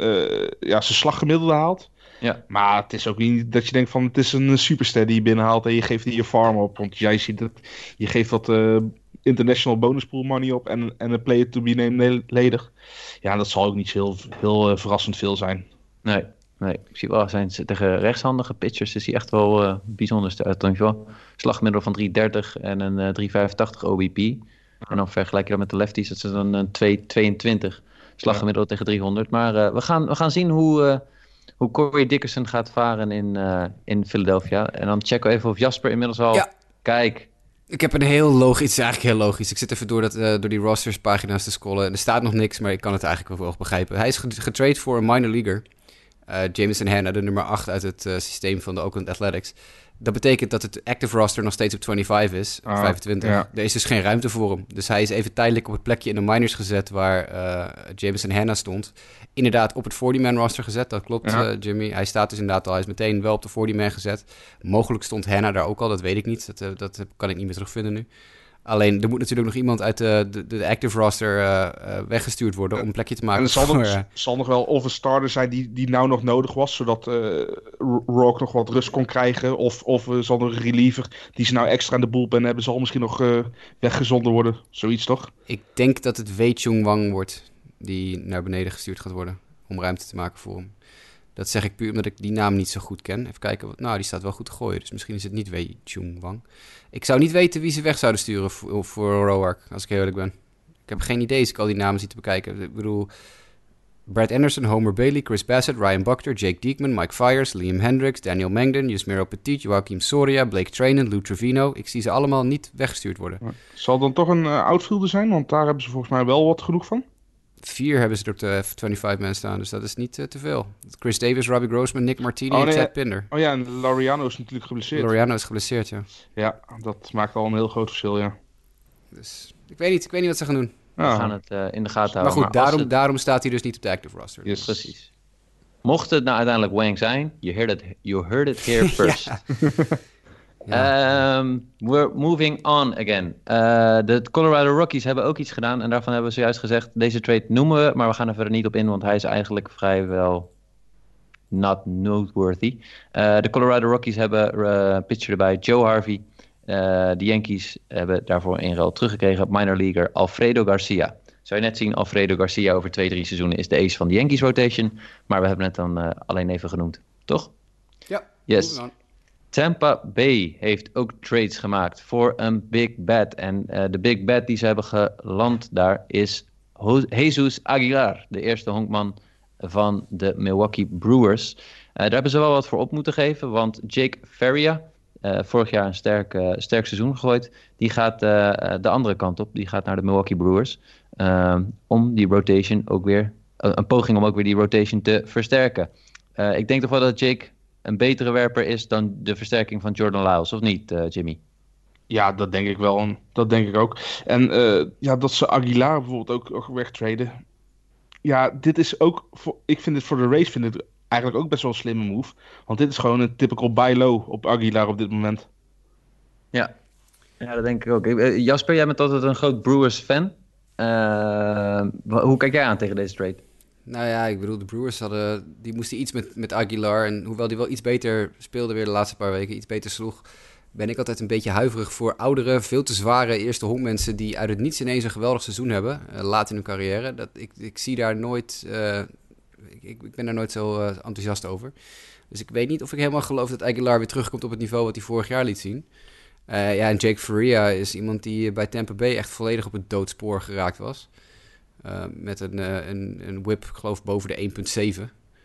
ja, zijn slaggemiddelde haalt. Ja. Maar het is ook niet dat je denkt van het is een superster die je binnenhaalt en je geeft die je farm op. Want jij ziet het, je geeft uh, international bonus pool money op en, en een player to be named ledig. Ja, dat zal ook niet heel, heel verrassend veel zijn. Nee, nee. Ik zie wel, zijn tegen rechtshandige pitchers is hij echt wel uh, bijzonder uit. Dan slagmiddel van 330 en een uh, 385 OBP. En dan vergelijk je dat met de lefties, dat is dan een 222 slaggemiddelde ja. tegen 300. Maar uh, we, gaan, we gaan zien hoe, uh, hoe Corey Dickerson gaat varen in, uh, in Philadelphia. En dan checken we even of Jasper inmiddels al... Ja. Kijk. Ik heb een heel logisch, het is eigenlijk heel logisch. Ik zit even door, dat, door die rosterspagina's te scrollen. En er staat nog niks, maar ik kan het eigenlijk wel begrijpen. Hij is getrade voor een minor leaguer. Jameson Hanna, de nummer 8 uit het systeem van de Oakland Athletics. Dat betekent dat het active roster nog steeds op 25 is, 25. Er is dus geen ruimte voor hem. Dus hij is even tijdelijk op het plekje in de minors gezet waar uh, Jameson Hanna stond. Inderdaad op het 40-man roster gezet, dat klopt uh, Jimmy. Hij staat dus inderdaad al, hij is meteen wel op de 40-man gezet. Mogelijk stond Hanna daar ook al, dat weet ik niet. Dat, uh, dat kan ik niet meer terugvinden nu. Alleen er moet natuurlijk nog iemand uit de, de, de active roster uh, weggestuurd worden om een plekje te maken. En er zal, nog, uh, zal nog wel of een starter zijn die, die nou nog nodig was, zodat Rock nog wat rust kon krijgen. Of, of zal er een reliever die ze nou extra in de bullpen hebben, zal misschien nog weggezonden worden. Zoiets toch? Ik denk dat het Wei Chung Wang wordt die naar beneden gestuurd gaat worden om ruimte te maken voor hem. Dat zeg ik puur omdat ik die naam niet zo goed ken. Even kijken. Nou, die staat wel goed te gooien. Dus misschien is het niet Wei Chung Wang. Ik zou niet weten wie ze weg zouden sturen voor, voor Roark, als ik eerlijk ben. Ik heb geen idee als ik al die namen zie te bekijken. Ik bedoel, Brad Anderson, Homer Bailey, Chris Bassett, Ryan Buckter, Jake Diekman, Mike Fires, Liam Hendricks, Daniel Mengden, Yusmiro Petit, Joaquim Soria, Blake Trainen, Lou Trevino. Ik zie ze allemaal niet weggestuurd worden. Zal dan toch een uh, outfielder zijn? Want daar hebben ze volgens mij wel wat genoeg van. Vier hebben ze er op de 25 man staan, dus dat is niet uh, te veel. Chris Davis, Robbie Grossman, Nick Martini oh, en Ted Pinder. Oh ja, en Loriano is natuurlijk geblesseerd. Loriano is geblesseerd, ja. Ja, dat maakt al een heel groot verschil, ja. Dus ik weet niet, ik weet niet wat ze gaan doen. We gaan het uh, in de gaten houden. Maar goed, daarom, daarom staat hij dus niet op de active roster. Yes. Precies. Mocht het nou uiteindelijk Wang zijn, you heard it, you heard it here [LAUGHS] first. Um, we're moving on again. Uh, de Colorado Rockies hebben ook iets gedaan. En daarvan hebben we zojuist gezegd: deze trade noemen we, maar we gaan er verder niet op in, want hij is eigenlijk vrijwel not noteworthy. Uh, de Colorado Rockies hebben uh, pitcher erbij Joe Harvey. de Yankees hebben daarvoor een ruil teruggekregen. Minor leaguer Alfredo Garcia. Zou je net zien, Alfredo Garcia over twee, drie seizoenen is de ace van de Yankees rotation. Maar we hebben het dan alleen even genoemd, toch? Ja, yes. Tampa Bay heeft ook trades gemaakt voor een big bet. En uh, de big bet die ze hebben geland daar is Jesus Aguilar, de eerste honkman van de Milwaukee Brewers. Uh, daar hebben ze wel wat voor op moeten geven, want Jake Ferria, uh, vorig jaar een sterk, sterk seizoen gegooid, die gaat de andere kant op. Die gaat naar de Milwaukee Brewers om die rotation ook weer, een poging om ook weer die rotation te versterken. ik denk toch wel dat Jake een betere werper is dan de versterking van Jordan Lyles, of niet, uh, Jimmy? Ja, dat denk ik wel. Dat denk ik ook. En uh, ja, dat ze Aguilar bijvoorbeeld ook, ook wegtraden. Ja, dit is ook. Voor, ik vind het voor de race vind ik eigenlijk ook best wel een slimme move. Want dit is gewoon een typical buy low op Aguilar op dit moment. Ja, ja dat denk ik ook. Eh, Jasper, jij bent altijd een groot Brewers fan. Uh, hoe kijk jij aan tegen deze trade? Nou ja, ik bedoel, de Brewers hadden, die moesten iets met, met Aguilar. En hoewel die wel iets beter speelde weer de laatste paar weken, iets beter sloeg, ben ik altijd een beetje huiverig voor oudere, veel te zware eerste honkmensen die uit het niets ineens een geweldig seizoen hebben, uh, laat in hun carrière. Dat, ik, ik zie daar nooit, uh, ik, ik, ben daar nooit zo uh, enthousiast over. Dus ik weet niet of ik helemaal geloof dat Aguilar weer terugkomt op het niveau wat hij vorig jaar liet zien. ja, en Jake Faria is iemand die bij Tampa Bay echt volledig op het doodspoor geraakt was. Uh, met een, uh, een, een whip, ik geloof, boven de 1,7.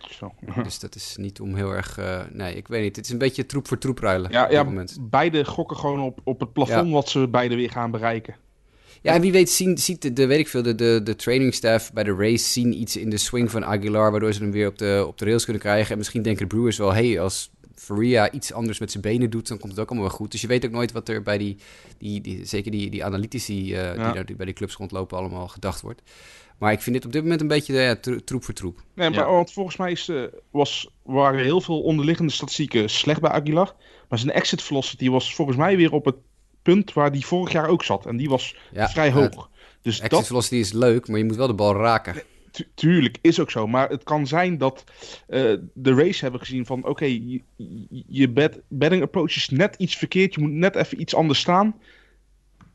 Zo. [LAUGHS] dus dat is niet om heel erg. Uh, nee, ik weet niet. Het is een beetje troep voor troep ruilen. Ja, ja moment. beide gokken gewoon op, op het plafond wat ze beide weer gaan bereiken. Ja, en wie weet zien, ziet de, de, weet ik veel, de, de, de training staff bij de race zien iets in de swing van Aguilar, waardoor ze hem weer op de, op de rails kunnen krijgen. En misschien denken de Brewers wel, hey, als Faria iets anders met zijn benen doet, dan komt het ook allemaal wel goed. Dus je weet ook nooit wat er bij die, die, die zeker die, die analytici uh, die daar bij die clubs rondlopen allemaal gedacht wordt. Maar ik vind dit op dit moment een beetje ja, troep voor troep. Nee, maar, want volgens mij is, uh, was, waren heel veel onderliggende statistieken slecht bij Aguilar. Maar zijn exit velocity was volgens mij weer op het punt waar die vorig jaar ook zat. En die was vrij hoog. Dus exit dat... velocity is leuk, maar je moet wel de bal raken tuurlijk, is ook zo. Maar het kan zijn dat uh, de race hebben gezien van... oké, je, je betting approach is net iets verkeerd. Je moet net even iets anders staan.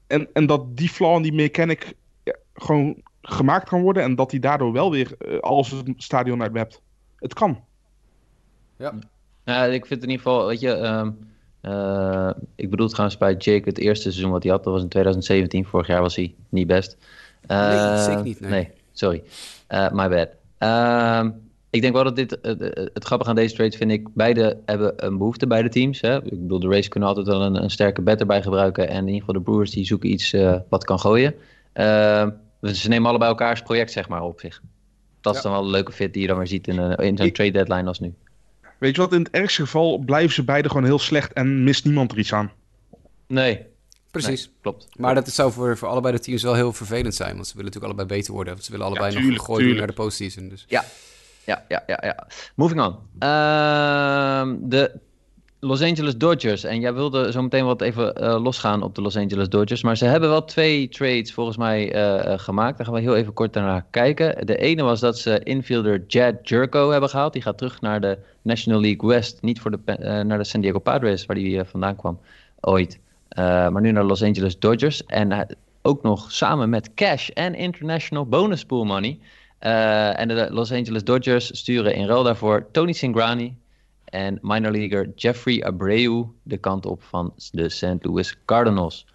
en, en dat die flaw en die mechanic ja, gewoon gemaakt kan worden. En dat hij daardoor wel weer uh, alles het stadion uit hebt. Het kan. Ja. Nou, ik vind in ieder geval, weet je, um, uh, ik bedoel trouwens bij Jake het eerste seizoen wat hij had, dat was in 2017. Vorig jaar was hij niet best. Uh, nee, eh, zeker niet. Nee, nee sorry. Uh, my bad. Ehm, ik denk wel dat dit, het grappige aan deze trade vind ik, beide hebben een behoefte, beide teams. Hè? Ik bedoel, de Race kunnen altijd wel een, een sterke bet erbij gebruiken. En in ieder geval de Brewers die zoeken iets wat kan gooien. Ehm, ze nemen allebei elkaars project zeg maar op zich. Dat is dan wel een leuke fit die je dan weer ziet in, in zo'n trade deadline als nu. Weet je wat, in het ergste geval blijven ze beide gewoon heel slecht en mist niemand er iets aan. Nee. Precies. klopt. Maar dat zou voor, voor allebei de teams wel heel vervelend zijn, want ze willen natuurlijk allebei beter worden. Ze willen allebei nog nog gooien naar de postseason. Dus. Ja. Ja, ja, ja, ja. Moving on. Uh, de Los Angeles Dodgers. En jij wilde zo meteen wat even uh, losgaan op de Los Angeles Dodgers. Maar ze hebben wel twee trades volgens mij uh, gemaakt. Daar gaan we heel even kort naar kijken. De ene was dat ze infielder Jad Jerko hebben gehaald. Die gaat terug naar de National League West. Niet voor de, naar de San Diego Padres, waar die vandaan kwam ooit. Maar nu naar de Los Angeles Dodgers. En ook nog samen met cash en international bonus pool money. en de Los Angeles Dodgers sturen in ruil daarvoor Tony Cingrani, en minor leaguer Jeffrey Abreu de kant op van de St. Louis Cardinals.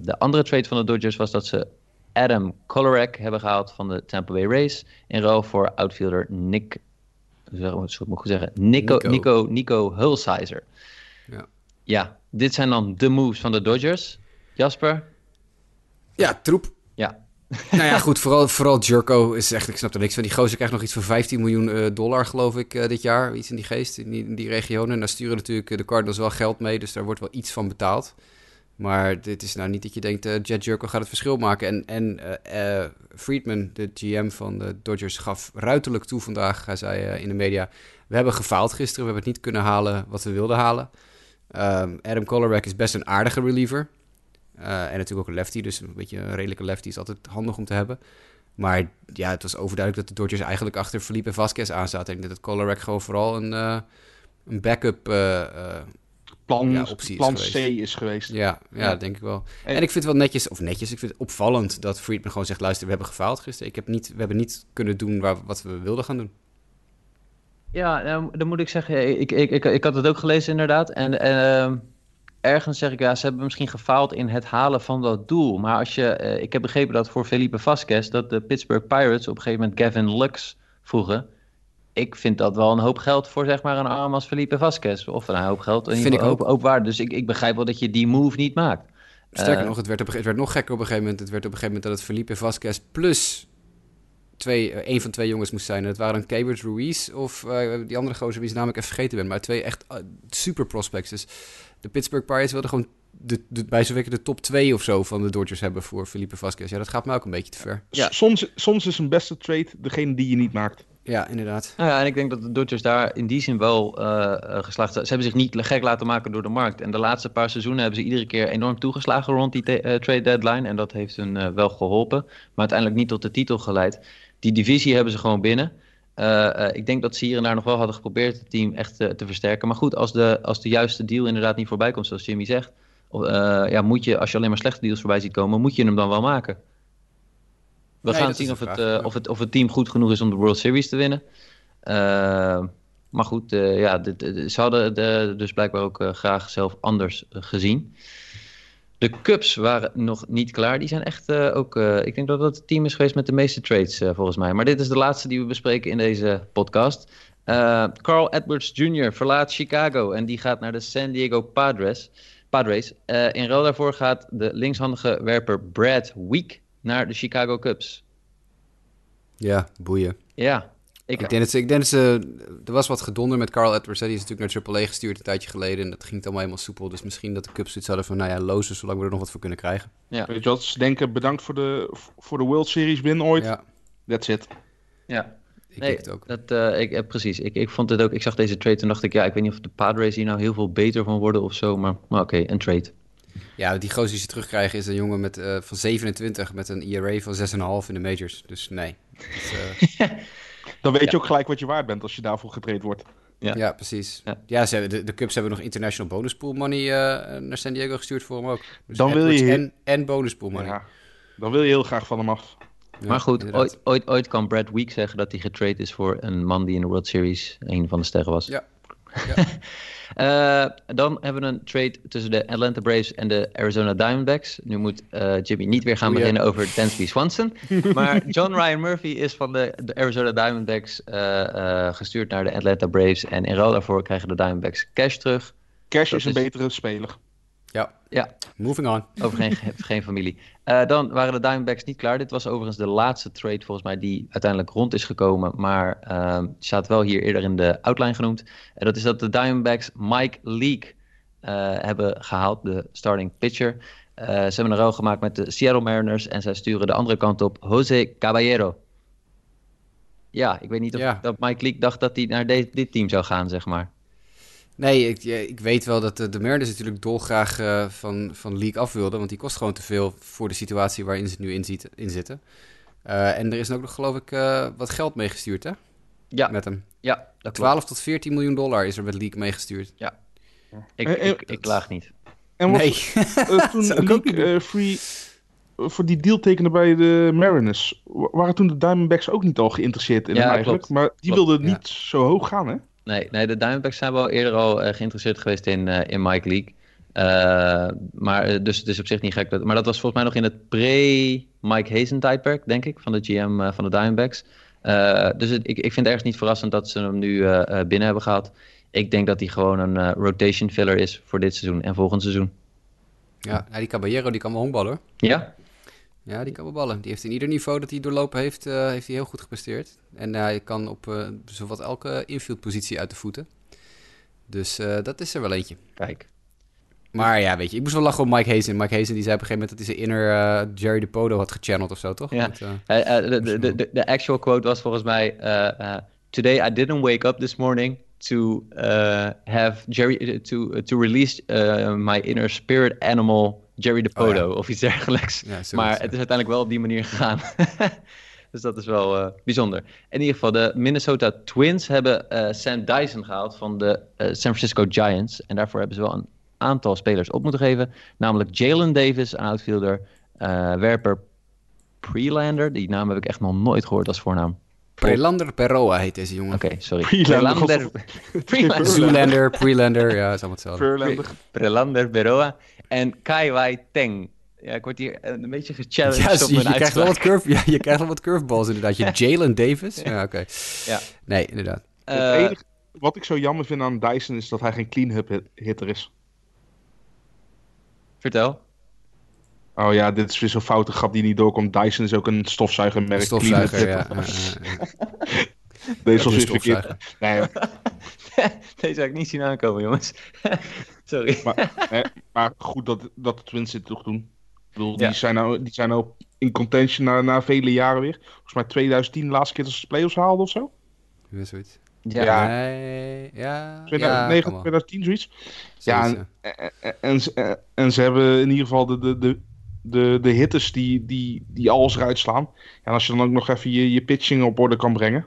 De andere trade van de Dodgers was dat ze Adam Kolarek hebben gehaald van de Tampa Bay Rays in ruil voor outfielder Nick, wat moet ik zeggen, Nico, Nico, Nico, Nico Hulsizer. Ja. Ja, dit zijn dan de moves van de Dodgers. Jasper? Ja, troep. Ja, nou ja, [LAUGHS] goed, vooral, vooral Jerko is echt, ik snap er niks van. Die gozer krijgt nog iets van 15 miljoen uh, dollar, geloof ik, uh, dit jaar. Iets in die geest, in die, in die regionen. En daar sturen natuurlijk eh, de Cardinals wel geld mee, dus daar wordt wel iets van betaald. Maar dit is nou niet dat je denkt, uh, Jet Jerko gaat het verschil maken. En, en Friedman, de GM van de Dodgers, gaf ruiterlijk toe vandaag. Hij zei in de media, we hebben gefaald gisteren. We hebben het niet kunnen halen wat we wilden halen. Um, Adam Colorback is best een aardige reliever. Eh, en natuurlijk ook een lefty, dus een beetje een redelijke lefty is altijd handig om te hebben. Maar ja, het was overduidelijk dat de Dodgers eigenlijk achter Felipe Vasquez aan zaten. En dat Colorek gewoon vooral een, uh, een backup uh, plan, ja, optie plan is C is geweest. Ja, ja, denk ik wel. En, en, ik vind het wel netjes, of netjes, ik vind het opvallend dat Friedman gewoon zegt... luister, we hebben gefaald gisteren. Ik heb niet, we hebben niet kunnen doen waar, wat we wilden gaan doen. Ja, nou, dan moet ik zeggen, ik, ik, ik, ik had het ook gelezen inderdaad. En... Ehm, ergens zeg ik, ja, ze hebben misschien gefaald in het halen van dat doel. Maar als je, uh, ik heb begrepen dat voor Felipe Vasquez, dat de Pittsburgh Pirates op een gegeven moment Gavin Lux vroegen. Ik vind dat wel een hoop geld voor zeg maar een arm als Felipe Vasquez. Of een hoop geld, in vind ik ook. Hoop, waarde. Dus ik, ik begrijp wel dat je die move niet maakt. Sterker uh, nog, het werd, op, het werd nog gekker op een gegeven moment. Het werd op een gegeven moment dat het Felipe Vasquez plus twee, uh, een van twee jongens moest zijn. Het waren Cabert Ruiz of uh, die andere gozer wie zijn naam ik even vergeten ben. Maar twee echt super prospects. Dus de Pittsburgh Pirates wilden gewoon de, de, bij zo'n de top 2 of zo van de Dodgers hebben voor Felipe Vasquez. Ja, dat gaat me ook een beetje te ver. Ja. Soms, soms is een beste trade degene die je niet maakt. Ja, inderdaad. Nou ja, en ik denk dat de Dodgers daar in die zin wel uh, geslaagd zijn. Ze hebben zich niet gek laten maken door de markt. En de laatste paar seizoenen hebben ze iedere keer enorm toegeslagen rond die uh, trade deadline. En dat heeft hun uh, wel geholpen. Maar uiteindelijk niet tot de titel geleid. Die divisie hebben ze gewoon binnen. Uh, uh, ik denk dat ze hier en daar nog wel hadden geprobeerd het team echt uh, te versterken. Maar goed, als de, als de juiste deal inderdaad niet voorbij komt, zoals Jimmy zegt, ja, moet je, als je alleen maar slechte deals voorbij ziet komen, moet je hem dan wel maken. We nee, gaan zien of het, of, het, of het team goed genoeg is om de World Series te winnen. maar goed, ja, dit, ze hadden de, dus blijkbaar ook graag zelf anders gezien. De Cubs waren nog niet klaar. Die zijn echt uh, ook. Uh, ik denk dat dat het team is geweest met de meeste trades, uh, volgens mij. Maar dit is de laatste die we bespreken in deze podcast. Carl Edwards Jr. verlaat Chicago en die gaat naar de San Diego Padres. Padres. in ruil daarvoor gaat de linkshandige werper Brad Week naar de Chicago Cubs. Ja, boeien. Ja, ik, ik, denk dat ze, ik denk dat ze, er was wat gedonder met Carl Edwards. Hè. Die is natuurlijk naar AAA gestuurd een tijdje geleden. En dat ging allemaal helemaal soepel. Dus misschien dat de Cubs zoiets hadden van, nou ja, lozen zolang we er nog wat voor kunnen krijgen. Ja. Weet je wat, ze denken bedankt voor de, voor de World Series win ooit. Ja. That's it. Ja. Ik nee, het ook. Dat, uh, ik, uh, precies. Ik, ik vond het ook, ik zag deze trade en dacht ik, ja, ik weet niet of de Padres hier nou heel veel beter van worden of zo. Maar, maar oké, okay, een trade. Ja, die gozer die ze terugkrijgen is een jongen met, uh, van 27 met een ERA van 6,5 in de majors. Dus nee. [LAUGHS] Dan weet je ook gelijk wat je waard bent als je daarvoor getraind wordt. Ja, ja precies. Ja, ja ze de, de Cubs hebben nog international bonus pool money uh, naar San Diego gestuurd voor hem ook. Dus dan wil je en, en bonus pool money. Ja, dan wil je heel graag van hem af. maar goed, ooit, ooit, ooit kan Brad Week zeggen dat hij getrade is voor een man die in de World Series een van de sterren was. Ja. Ja. Uh, [LAUGHS] dan hebben we een trade tussen de Atlanta Braves en de Arizona Diamondbacks. Nu moet uh, Jimmy niet weer gaan beginnen over Dansby Swanson. [LAUGHS] maar John Ryan Murphy is van de, de Arizona Diamondbacks uh, gestuurd naar de Atlanta Braves. En in ruil daarvoor krijgen de Diamondbacks cash terug. Cash is een betere speler. Ja. ja. Moving on. Over geen, [LAUGHS] geen familie. Uh, dan waren de Diamondbacks niet klaar. Dit was overigens de laatste trade volgens mij die uiteindelijk rond is gekomen. Maar uh, staat wel hier eerder in de outline genoemd. En dat is dat de Diamondbacks Mike Leake uh, hebben gehaald, de starting pitcher. ze hebben een ruil gemaakt met de Seattle Mariners. En zij sturen de andere kant op Jose Caballero. Ja, ik weet niet of ja. dat Mike Leake dacht dat hij naar dit team zou gaan, zeg maar. Nee, ik, ik weet wel dat de, de Mariners natuurlijk dolgraag uh, van, van League af wilden. Want die kost gewoon te veel voor de situatie waarin ze nu in, ziet, in zitten. Uh, en er is ook nog, geloof ik, uh, wat geld meegestuurd, hè? Ja. Met hem. Ja, dat 12 tot 14 miljoen dollar is er met League meegestuurd. Ja. Ik, ik, ik, laag niet. En was, nee. [LAUGHS] toen League free voor die deal tekende bij de Mariners, waren toen de Diamondbacks ook niet al geïnteresseerd in ja, hem eigenlijk? Klopt. Maar die wilden niet zo hoog gaan, hè? Nee, nee, de Diamondbacks zijn wel eerder al uh, geïnteresseerd geweest in, uh, in Mike Leake. Uh, maar dus het is op zich niet gek. Dat, maar dat was volgens mij nog in het pre-Mike Hazen tijdperk, denk ik, van de GM van de Diamondbacks. dus het, ik, ik vind het ergens niet verrassend dat ze hem nu binnen hebben gehad. Ik denk dat hij gewoon een rotation filler is voor dit seizoen en volgend seizoen. Ja, die Caballero die kan wel honkballen. Ja, ja, die kan wel ballen. Die heeft in ieder niveau dat hij doorlopen heeft, uh, heeft hij heel goed gepresteerd. En hij kan op uh, zowat elke infieldpositie uit de voeten. Dus uh, dat is er wel eentje. Kijk. Maar ja, weet je, ik moest wel lachen op Mike Hazen. Mike Hazen die zei op een gegeven moment dat hij zijn inner Jerry de Podo had gechanneld of zo, toch? Ja, de, de, de, de, actual quote was volgens mij... Today I didn't wake up this morning to have Jerry... to, to release my inner spirit animal Jerry de Podo oh, of iets dergelijks. maar het is uiteindelijk wel op die manier gegaan. [LAUGHS] dus dat is wel uh, bijzonder. In ieder geval, de Minnesota Twins hebben uh, Sam Dyson gehaald van de uh, San Francisco Giants. En daarvoor hebben ze wel een aantal spelers op moeten geven. Namelijk Jalen Davis, een outfielder, werper Prelander. Die naam heb ik echt nog nooit gehoord als voornaam. Prelander Peroa heet deze jongen. Oké, sorry. Prelander. Prelander. Zoolander, Prelander, ja, is allemaal hetzelfde. Prelander. Prelander Peroa en Kai Wai Teng. Ja, ik word hier een beetje gechallenged ja, op je, je krijgt wel wat curve, ja, je krijgt wel wat curveballs inderdaad. Je [LAUGHS] Jalen Davis? Ja, oké. Ja. Nee, inderdaad. het eh, enige wat ik zo jammer vind aan Dyson is dat hij geen clean-up hitter is. Vertel. Oh ja, dit is weer zo'n foute grap die niet doorkomt. Dyson is ook een stofzuigermerk. Stofzuiger, ja. [LAUGHS] Deze was weer verkeerd. Nee. [LAUGHS] Deze heb ik niet zien aankomen, jongens. Sorry. Maar, [LAUGHS] maar, goed dat, dat de Twins dit toch doen. Ik bedoel, die, zijn nou, die zijn nou in contention na, na vele jaren weer. Volgens mij 2010 de laatste keer dat ze de playoffs haalden of zo. Ja, zoiets. Ja, ja. Nee, ja, 2009, ja, 2010 zoiets. Ja, en, en, en, en, ze hebben in ieder geval de, de, de, de, de hitters die, die, die alles eruit slaan. En als je dan ook nog even je, je pitching op orde kan brengen.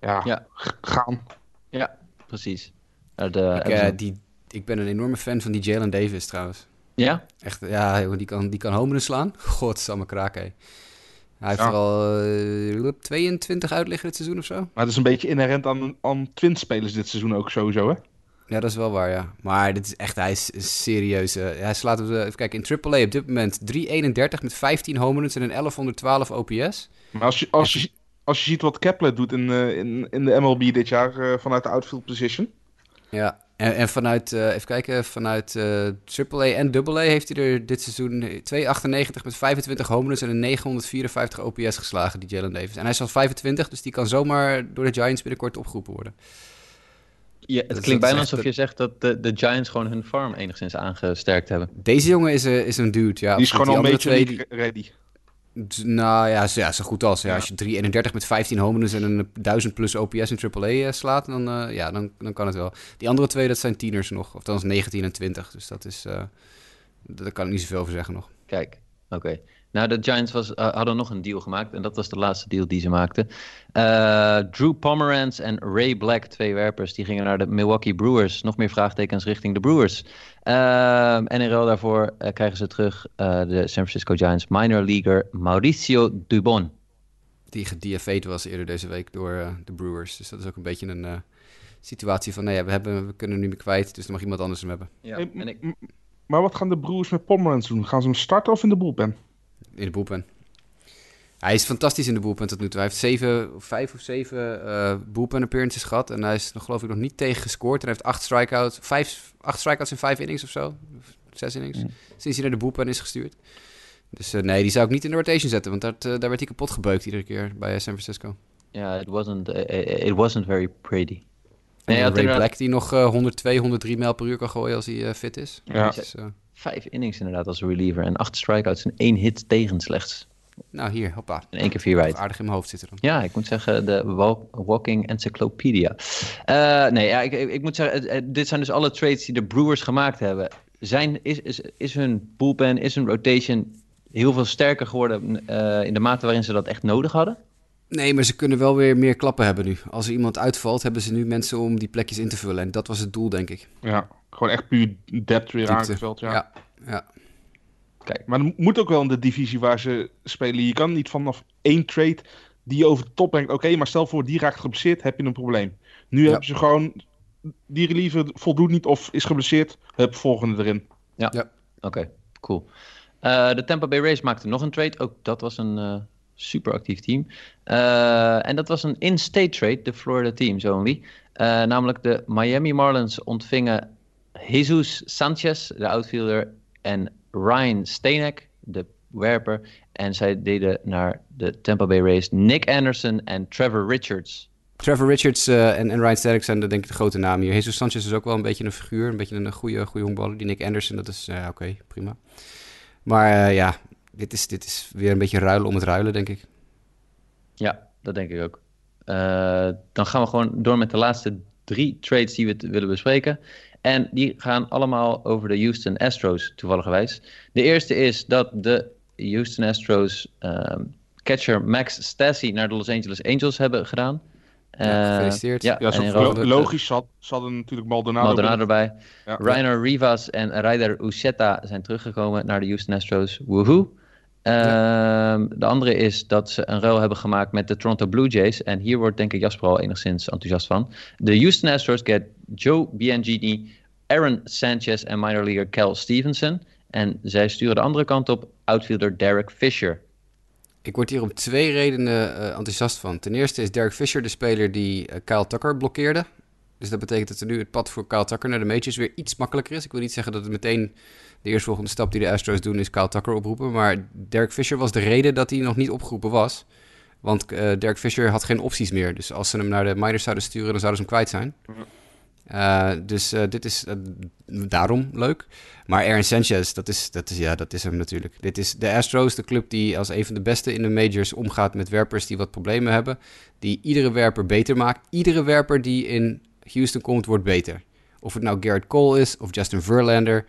Ja, ja. gaan. Ja, precies. De, ik, uh, die, ik ben een enorme fan van die Jalen Davis trouwens. Ja? Echt, ja, die kan, die kan homeren slaan. [LAUGHS] Godsamme kraak, hé. Hij heeft er al uh, eh, 22 uitliggen dit seizoen of zo. Maar dat is een beetje inherent aan, aan twinspelers dit seizoen ook sowieso, hè? Ja, dat is wel waar, ja. Maar dit is echt, hij is serieus. Uh, hij slaat, uh, even kijken, in AAA op dit moment 3,31 met 15 home runs en een 1112 OPS. Maar als je, als je, als je ziet wat Kepler doet in, uh, in, in de MLB dit jaar vanuit de outfield position. Ja, en, en vanuit, even kijken, vanuit AAA en AA heeft hij er dit seizoen 2,98 met 25 home runs en een 954 OPS geslagen, die Jalen Davis. En hij is al 25, dus die kan zomaar door de Giants binnenkort opgeroepen worden. Ja, het dus klinkt bijna alsof je zegt dat de, de Giants gewoon hun farm enigszins aangesterkt hebben. Deze jongen is, uh, is een dude, ja. Die is gewoon al een beetje twee, ready. Nou ja, ja, zo goed als. Ja. Als je 331 met 15 homeruns en een 1000 plus OPS in AAA eh, slaat, dan, uh, ja, dan, dan kan het wel. Die andere twee, dat zijn tieners nog. Of is 19 en 20. Dus dat is... Uh, daar kan ik niet zoveel over zeggen nog. Kijk, oké. Nou, de Giants was, uh, hadden nog een deal gemaakt. En dat was de laatste deal die ze maakten. Uh, Drew Pomeranz en Ray Black, twee werpers, die gingen naar de Milwaukee Brewers. Nog meer vraagtekens richting de Brewers. Uh, en in ruil daarvoor krijgen ze terug de San Francisco Giants minor leaguer Mauricio Dubon. Die gedfa'd was eerder deze week door de Brewers. Dus dat is ook een beetje een situatie van... nee, nou ja, we, hebben, we kunnen hem niet meer kwijt, dus dan mag iemand anders hem hebben. Ja, en ik... Maar wat gaan de Brewers met Pomeranz doen? Gaan ze hem starten of in de bullpen? In de boelpen. Hij is fantastisch in de boelpen tot nu toe. Hij heeft zeven, vijf of zeven uh, bullpen appearances gehad. En hij is nog, geloof ik nog niet tegen gescoord. En hij heeft acht strikeouts, vijf, acht strikeouts in vijf innings of zo. Zes innings. Sinds hij naar de boelpen is gestuurd. Dus uh, nee, die zou ik niet in de rotation zetten. Want dat, uh, daar werd hij kapot gebeukt iedere keer bij San Francisco. Ja, yeah, it, wasn't, it wasn't very pretty. Nee, Ray. Black die nog 102, 103 mijl per uur kan gooien als hij fit is. Ja. Dus, vijf innings inderdaad als reliever. En acht strikeouts en één hit tegen slechts. Nou, hier, hoppa. In één keer vier wijd. Aardig in mijn hoofd zitten dan. Ja, ik moet zeggen, de walking encyclopedia. Uh, nee, ja, ik, ik, moet zeggen, dit zijn dus alle trades die de Brewers gemaakt hebben. Zijn, is, is, is hun bullpen, is hun rotation heel veel sterker geworden uh, in de mate waarin ze dat echt nodig hadden? Nee, maar ze kunnen wel weer meer klappen hebben nu. Als er iemand uitvalt, hebben ze nu mensen om die plekjes in te vullen. En dat was het doel, denk ik. Ja, gewoon echt puur depth weer aangevuld. Ja. ja, ja. Kijk, maar dat moet ook wel in de divisie waar ze spelen. Je kan niet vanaf één trade die je over de top brengt. Oké, maar stel voor die raakt geblesseerd, heb je een probleem. Nu hebben ze gewoon die reliever voldoet niet of is geblesseerd. Heb volgende erin. Ja, ja. oké, cool. Uh, de Tampa Bay Rays maakte nog een trade. Ook dat was een uh, super actief team. Uh, en dat was een in-state trade, de Florida teams only. namelijk de Miami Marlins ontvingen Jesus Sanchez, de outfielder, en Ryan Stanek, de werper. En zij deden naar de Tampa Bay Rays Nick Anderson en Trevor Richards. Trevor Richards uh, en, en, Ryan Stanek zijn de, denk ik de grote namen hier. Jesus Sanchez is ook wel een beetje een figuur, een beetje een goede, goede honkballer. Die Nick Anderson, dat is uh, oké, prima. Maar uh, ja, dit is, dit is weer een beetje ruilen om het ruilen, denk ik. Ja, dat denk ik ook. dan gaan we gewoon door met de laatste drie trades die we willen bespreken. En die gaan allemaal over de Houston Astros, toevallig De eerste is dat de Houston Astros ehm, catcher Max Stassi naar de Los Angeles Angels hebben gedaan. Ja, eh, gefeliciteerd. ja, ja logisch zat, zat er natuurlijk Maldonado, Maldonado erbij. Ja. Rainer Rivas en Ryder Uceta zijn teruggekomen naar de Houston Astros. Woohoo! Ehm, de andere is dat ze een ruil hebben gemaakt met de Toronto Blue Jays. En hier wordt denk ik Jasper al enigszins enthousiast van. De Houston Astros get Joe Biangini, Aaron Sanchez en minor leaguer Cal Stevenson. En zij sturen de andere kant op outfielder Derek Fisher. Ik word hier om twee redenen uh, enthousiast van. Ten eerste is Derek Fisher de speler die uh, Kyle Tucker blokkeerde. Dus dat betekent dat er nu het pad voor Kyle Tucker naar de majors weer iets makkelijker is. Ik wil niet zeggen dat het meteen de eerstvolgende stap die de Astros doen is Kyle Tucker oproepen. Maar Derek Fisher was de reden dat hij nog niet opgeroepen was. Want uh, Derek Fisher had geen opties meer. Dus als ze hem naar de minors zouden sturen, dan zouden ze hem kwijt zijn. Uh, dus uh, dit is daarom leuk. Maar Aaron Sanchez, dat is, dat, is, ja, dat is hem natuurlijk. Dit is de Astros, de club die als een van de beste in de majors omgaat met werpers die wat problemen hebben. Die iedere werper beter maakt. Iedere werper die in Houston komt, wordt beter. Of het nou Garrett Cole is, of Justin Verlander,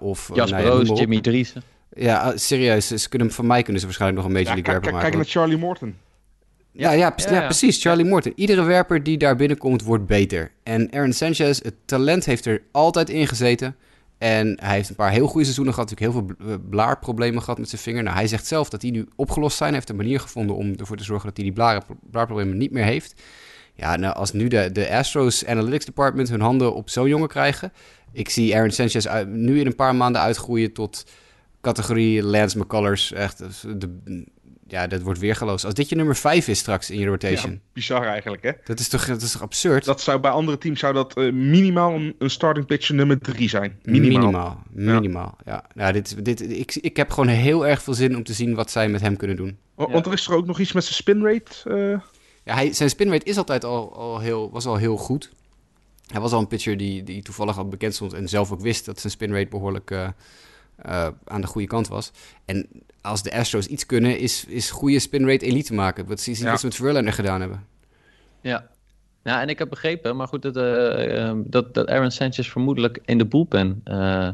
of... Jasper nou ja, Jimmy Driesen. Ja, serieus. Ze kunnen, van mij kunnen ze waarschijnlijk nog een Major League werper maken. Kijk naar Charlie Morton. Ja, ja, ja, precies. Charlie Morton. Iedere werper die daar binnenkomt, wordt beter. En Aaron Sanchez, het talent heeft er altijd in gezeten. En hij heeft een paar heel goede seizoenen gehad. Natuurlijk heel veel blaarproblemen gehad met zijn vinger. Nou, hij zegt zelf dat die nu opgelost zijn. Hij heeft een manier gevonden om ervoor te zorgen dat hij die blaarproblemen niet meer heeft. Ja, nou, als nu de, de Astros Analytics Department hun handen op zo'n jongen krijgen. Ik zie Aaron Sanchez nu in een paar maanden uitgroeien tot categorie Lance McCullers. Echt, de, ja, dat wordt weergeloos. Als dit je nummer 5 is straks in je rotation. Ja, bizar eigenlijk, hè? Dat is toch, dat is toch absurd? Dat zou bij andere teams zou dat uh, minimaal een, een, starting pitcher nummer 3 zijn. Minimaal. Minimaal, minimaal ja. ja. dit, dit, ik, ik heb gewoon heel erg veel zin om te zien wat zij met hem kunnen doen. Want er is er ook nog iets met zijn spin rate? Uh... Ja, hij, zijn spin rate is altijd al, al heel, was al heel goed. Hij was al een pitcher die, die toevallig al bekend stond en zelf ook wist dat zijn spin rate behoorlijk... Uh, uh, aan de goede kant was. En als de Astros iets kunnen, is, is goede spin rate elite maken. Wat zie je ja. wat ze met Verlander gedaan hebben. Ja. ja, en ik heb begrepen, maar goed, dat, uh, dat, dat Aaron Sanchez vermoedelijk in de bullpen uh,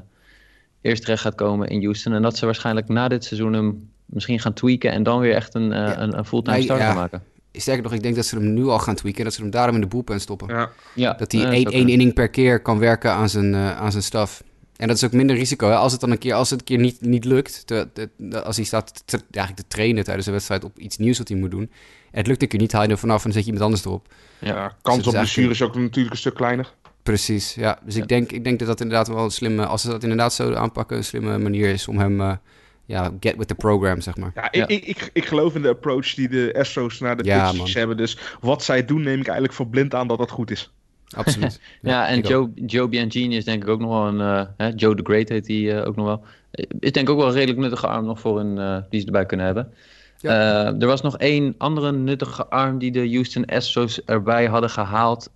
eerst terecht gaat komen in Houston. En dat ze waarschijnlijk na dit seizoen hem misschien gaan tweaken en dan weer echt een, een, een fulltime starter maken. Sterker nog, ik denk dat ze hem nu al gaan tweaken. Dat ze hem daarom in de boelpen stoppen. Ja. Ja, dat hij één, één inning per keer kan werken aan zijn, aan zijn staf. En dat is ook minder risico. Hè? Als het dan een keer, als het een keer niet, niet lukt, te, als hij staat te, eigenlijk te trainen tijdens een wedstrijd op iets nieuws wat hij moet doen. En het lukt een keer niet, haal je er vanaf en dan zet je iemand anders erop. Ja, kans dus op blessure is ook natuurlijk een stuk kleiner. Precies, ja. Dus Ik, denk, ik denk dat dat inderdaad wel een slimme, als ze dat inderdaad zo aanpakken, een slimme manier is om hem, uh, ja, get with the program, zeg maar. Ja, ik, Ik, ik, ik, geloof in de approach die de Astros naar de ja, pitchers hebben. Dus wat zij doen, neem ik eigenlijk voor blind aan dat dat goed is. Absoluut. [LAUGHS] ja, en Joe, Joe Bianchini is denk ik ook nog wel een... Uh, Joe the Great heet hij uh, ook nog wel. Is denk ik ook wel een redelijk nuttige arm nog voor een... Uh, die ze erbij kunnen hebben. Ja. er was nog één andere nuttige arm die de Houston Astros erbij hadden gehaald.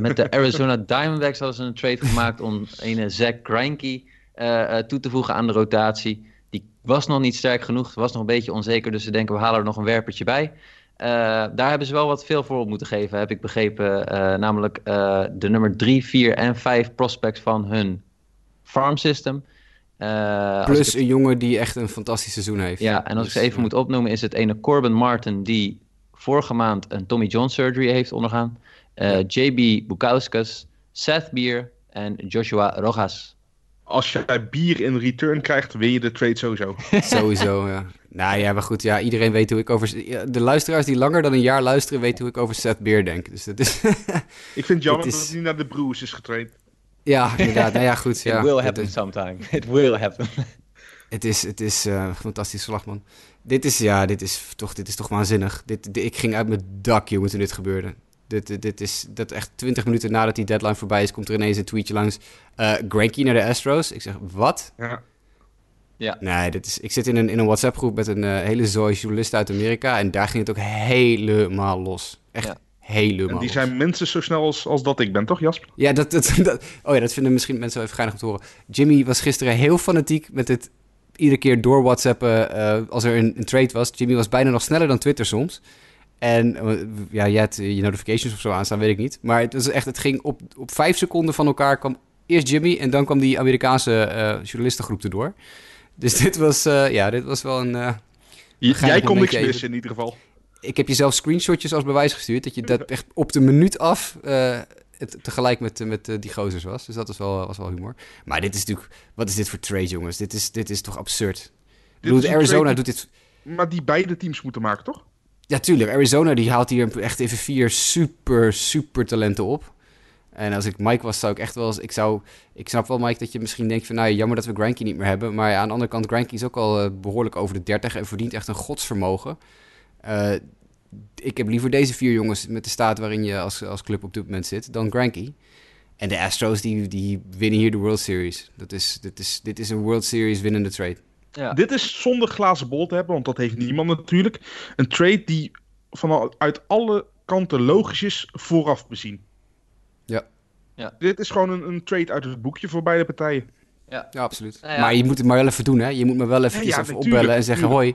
met de [LAUGHS] Arizona Diamondbacks hadden ze een trade gemaakt om een Zach Greinke toe te voegen aan de rotatie. Was nog niet sterk genoeg, was nog een beetje onzeker. Dus ze denken we halen er nog een werpertje bij. Uh, daar hebben ze wel wat veel voor op moeten geven, heb ik begrepen. Uh, namelijk uh, de nummer 3, 4 en 5 prospects van hun farm system. Plus een jongen die echt een fantastisch seizoen heeft. Ja, en als dus, ik ze even moet opnoemen, is het ene Corbin Martin die vorige maand een Tommy John surgery heeft ondergaan. JB Bukauskas, Seth Beer en Joshua Rojas als jij bier in return krijgt, win je de trade sowieso. [LAUGHS] sowieso, ja. Nou ja, maar goed, ja, iedereen weet hoe ik over... De luisteraars die langer dan een jaar luisteren, weten hoe ik over Seth Beer denk. Dus dat is... [LAUGHS] ik vind het jammer dat hij naar de Brewers is getraind. Ja, inderdaad. Nou ja, goed. Ja, [LAUGHS] It will happen is... sometime. It will happen. Het is, het is uh, fantastisch slagman. Dit is, ja, dit is toch, dit is toch waanzinnig. Dit, dit, ik ging uit mijn dak, jongen, toen dit gebeurde. Dit, dit is dat echt 20 minuten nadat die deadline voorbij is, komt er ineens een tweetje langs. Uh, Granky naar de Astros. Ik zeg, wat? Ja. Ja. Nee, dit is, ik zit in een, in een WhatsApp-groep met een uh, hele zooi journalisten uit Amerika. En daar ging het ook helemaal los. Echt helemaal En die zijn mensen zo snel als, als dat ik ben, toch Jasper? Ja, dat, dat, [LAUGHS] dat, oh ja, dat vinden misschien mensen wel even geinig om te horen. Jimmy was gisteren heel fanatiek met het iedere keer door WhatsAppen uh, als er een, een trade was. Jimmy was bijna nog sneller dan Twitter soms. En eh, ja, je hebt je notifications of zo aanstaan, weet ik niet. Maar het, was echt, het ging op, op vijf seconden van elkaar. kwam eerst Jimmy en dan kwam die Amerikaanse uh, journalistengroep erdoor. Dus [LAUGHS] dit was, uh, ja, dit was wel een. Uh, Jij kon niks missen in ieder geval. Ik heb je zelf screenshotjes als bewijs gestuurd. Dat je dat [LAUGHS] echt op de minuut af het tegelijk met, met die gozers was. Dus dat was wel, was wel humor. Maar dit is natuurlijk. Wat is dit voor trade, jongens? Dit is, dit is toch absurd. Dit Arizona doet dit. Maar die beide teams moeten maken, toch? Ja, tuurlijk. Arizona die haalt hier echt even vier super, super talenten op. En als ik Mike was, zou ik echt wel eens... Ik, zou, ik snap wel, Mike, dat je misschien denkt van... Nou, jammer dat we Granky niet meer hebben. Maar ja, aan de andere kant, Granky is ook al uh, behoorlijk over de 30 en verdient echt een godsvermogen. Uh, ik heb liever deze vier jongens met de staat waarin je als, als club op dit moment zit... dan Granky. En de Astros, die, die winnen hier de World Series. Dat is, dit, is, dit is een World Series winnende trade. Ja. Dit is zonder glazen bol te hebben, want dat heeft niemand natuurlijk. Een trade die vanuit alle kanten logisch is vooraf bezien. Ja. ja. Dit is gewoon een, een trade uit het boekje voor beide partijen. Ja, ja absoluut. Nou maar je moet het maar wel even doen, hè? Je moet me wel even, even opbellen en zeggen hoi.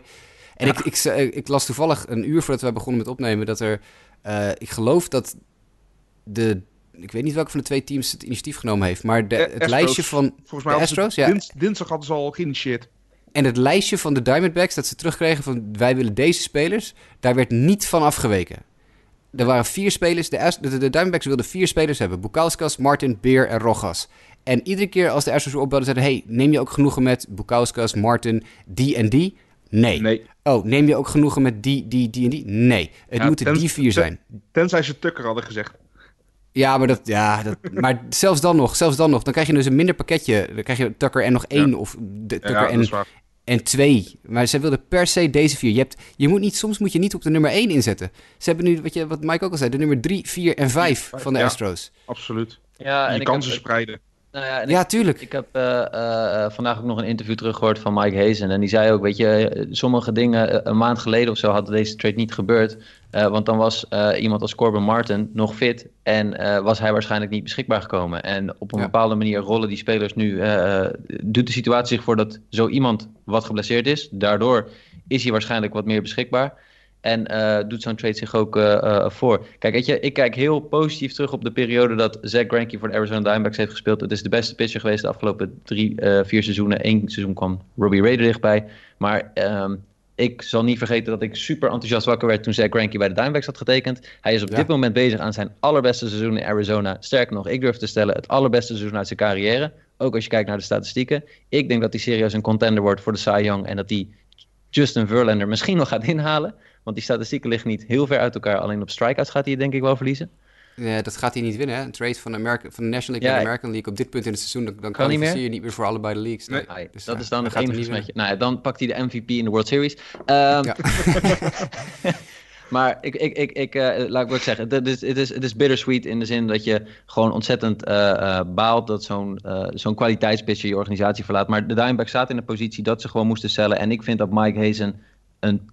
En ik, ik, ik, las toevallig een uur voordat we begonnen met opnemen dat er, uh, ik geloof dat de, ik weet niet welke van de twee teams het initiatief genomen heeft, maar de, het lijstje van Volgens mij de Astros, ja. dinsdag hadden ze al geïnitieerd. En het lijstje van de Diamondbacks dat ze terugkregen van wij willen deze spelers, daar werd niet van afgeweken. Er waren vier spelers, de, de, de Diamondbacks wilden vier spelers hebben. Bukauskas, Martin, Beer en Rojas. En iedere keer als de Astros opbelden, zeiden... hey, neem je ook genoegen met Bukauskas, Martin, die en die? Nee. nee. Oh, neem je ook genoegen met die, die, die en die? Nee. Het moeten die vier zijn. Tenzij ze Tucker hadden gezegd. Ja, maar, dat, ja, dat, [LAUGHS] maar zelfs dan nog, zelfs dan nog, dan krijg je dus een minder pakketje. Dan krijg je Tucker en nog één of de, Tucker ja, en, en twee. Maar ze wilden per se deze vier. Je, hebt, je moet niet, soms moet je niet op de nummer één inzetten. Ze hebben nu, wat, je, wat Mike ook al zei, de nummer drie, vier en vijf van de Astros. Absoluut. Ja, en je kansen spreiden. Nou ja, ja tuurlijk. Ik heb uh, uh, vandaag ook nog een interview teruggehoord van Mike Hazen. En die zei ook, weet je, sommige dingen een maand geleden of zo hadden deze trade niet gebeurd. Uh, want dan was iemand als Corbin Martin nog fit en was hij waarschijnlijk niet beschikbaar gekomen. En op een bepaalde manier rollen die spelers nu, doet de situatie zich voor dat zo iemand wat geblesseerd is. Daardoor is hij waarschijnlijk wat meer beschikbaar. En uh, doet zo'n trade zich ook uh, uh, voor. Kijk, weet je, ik kijk heel positief terug op de periode dat Zach Greinke voor de Arizona Diamondbacks heeft gespeeld. Het is de beste pitcher geweest de afgelopen drie, vier seizoenen. Eén seizoen kwam Robbie Ray er dichtbij. Maar um, Ik zal niet vergeten dat ik super enthousiast wakker werd toen Zach Greinke bij de Diamondbacks had getekend. Hij is op dit moment bezig aan zijn allerbeste seizoen in Arizona. Sterker nog, ik durf te stellen het allerbeste seizoen uit zijn carrière. Ook als je kijkt naar de statistieken. Ik denk dat hij serieus een contender wordt voor de Cy Young en dat hij Justin Verlander misschien nog gaat inhalen. Want die statistieken liggen niet heel ver uit elkaar. Alleen op strikeouts gaat hij denk ik wel verliezen. Ja, dat gaat hij niet winnen. Hè? Een trade van, Amerika, van de National League en de American League op dit punt in het seizoen, dan, dan kan niet je niet meer voor allebei de leagues. Nee. dus, dat is dan het enige smetje. Nou ja, dan pakt hij de MVP in de World Series. Um, ja. [LAUGHS] maar ik, ik, ik, ik uh, laat ik ook zeggen, het is, het, is, het is bittersweet in de zin dat je gewoon ontzettend uh, uh, baalt dat zo'n zo'n kwaliteitspitcher je organisatie verlaat. Maar de Diamondbacks staat in de positie dat ze gewoon moesten cellen. En ik vind dat Mike Hazen een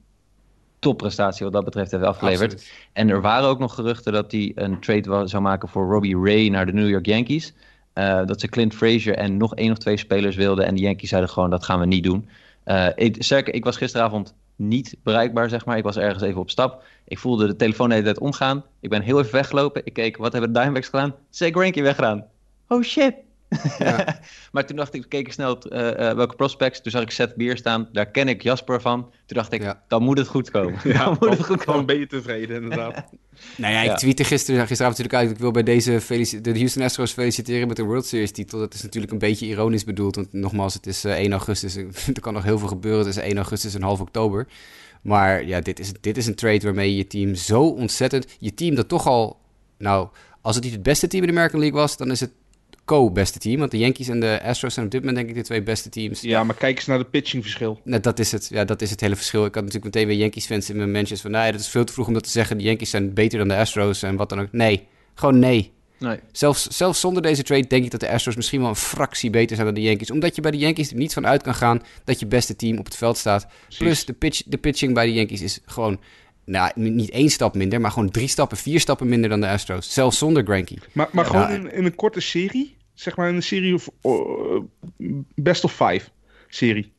topprestatie wat dat betreft heeft afgeleverd. En er waren ook nog geruchten dat hij een trade zou maken voor Robbie Ray naar de New York Yankees. Uh, dat ze Clint Frazier en nog één of twee spelers wilden. En de Yankees zeiden gewoon, dat gaan we niet doen. Uh, ik, sterker, ik was gisteravond niet bereikbaar, zeg maar. Ik was ergens even op stap. Ik voelde de telefoon de hele tijd omgaan. Ik ben heel even weggelopen. Ik keek, wat hebben de Diamondbacks gedaan? Zach Greinke weggedaan. Oh shit, [LAUGHS] ja. maar toen dacht ik, keek ik snel uh, uh, welke prospects. Toen zag ik Seth Bier staan. Daar ken ik Jasper van. Toen dacht ik, dan moet het goed komen. Ja, dan moet het goed komen. [LAUGHS] ben je tevreden, inderdaad. [LAUGHS] nou ja, ik tweette gisteren, gisteravond natuurlijk uit. Ik wil bij deze de Houston Astros feliciteren met de World Series titel. Dat is natuurlijk een beetje ironisch bedoeld. Want nogmaals, het is 1 augustus. er kan nog heel veel gebeuren tussen 1 augustus en half oktober. Maar ja, dit is, dit is een trade waarmee je team zo ontzettend... Je team dat toch al... Nou, als het niet het beste team in de American League was, dan is het co-beste team. Want de Yankees en de Astros zijn op dit moment denk ik de twee beste teams. Ja, maar kijk eens naar de pitchingverschil. Nou, dat is het. Ja, dat is het hele verschil. Ik had natuurlijk meteen weer Yankees-fans in mijn mentions van... Nee, dat is veel te vroeg om dat te zeggen. De Yankees zijn beter dan de Astros en wat dan ook. Nee, gewoon nee. Nee. Zelfs, zelfs zonder deze trade denk ik dat de Astros misschien wel een fractie beter zijn dan de Yankees. Omdat je bij de Yankees er niet van uit kan gaan dat je beste team op het veld staat. Plus de, pitch, de pitching bij de Yankees is gewoon nou, niet één stap minder, maar gewoon drie stappen, vier stappen minder dan de Astros. Zelfs zonder Granky. Maar, maar gewoon in, in, een korte serie zeg maar een serie of uh, best of five serie.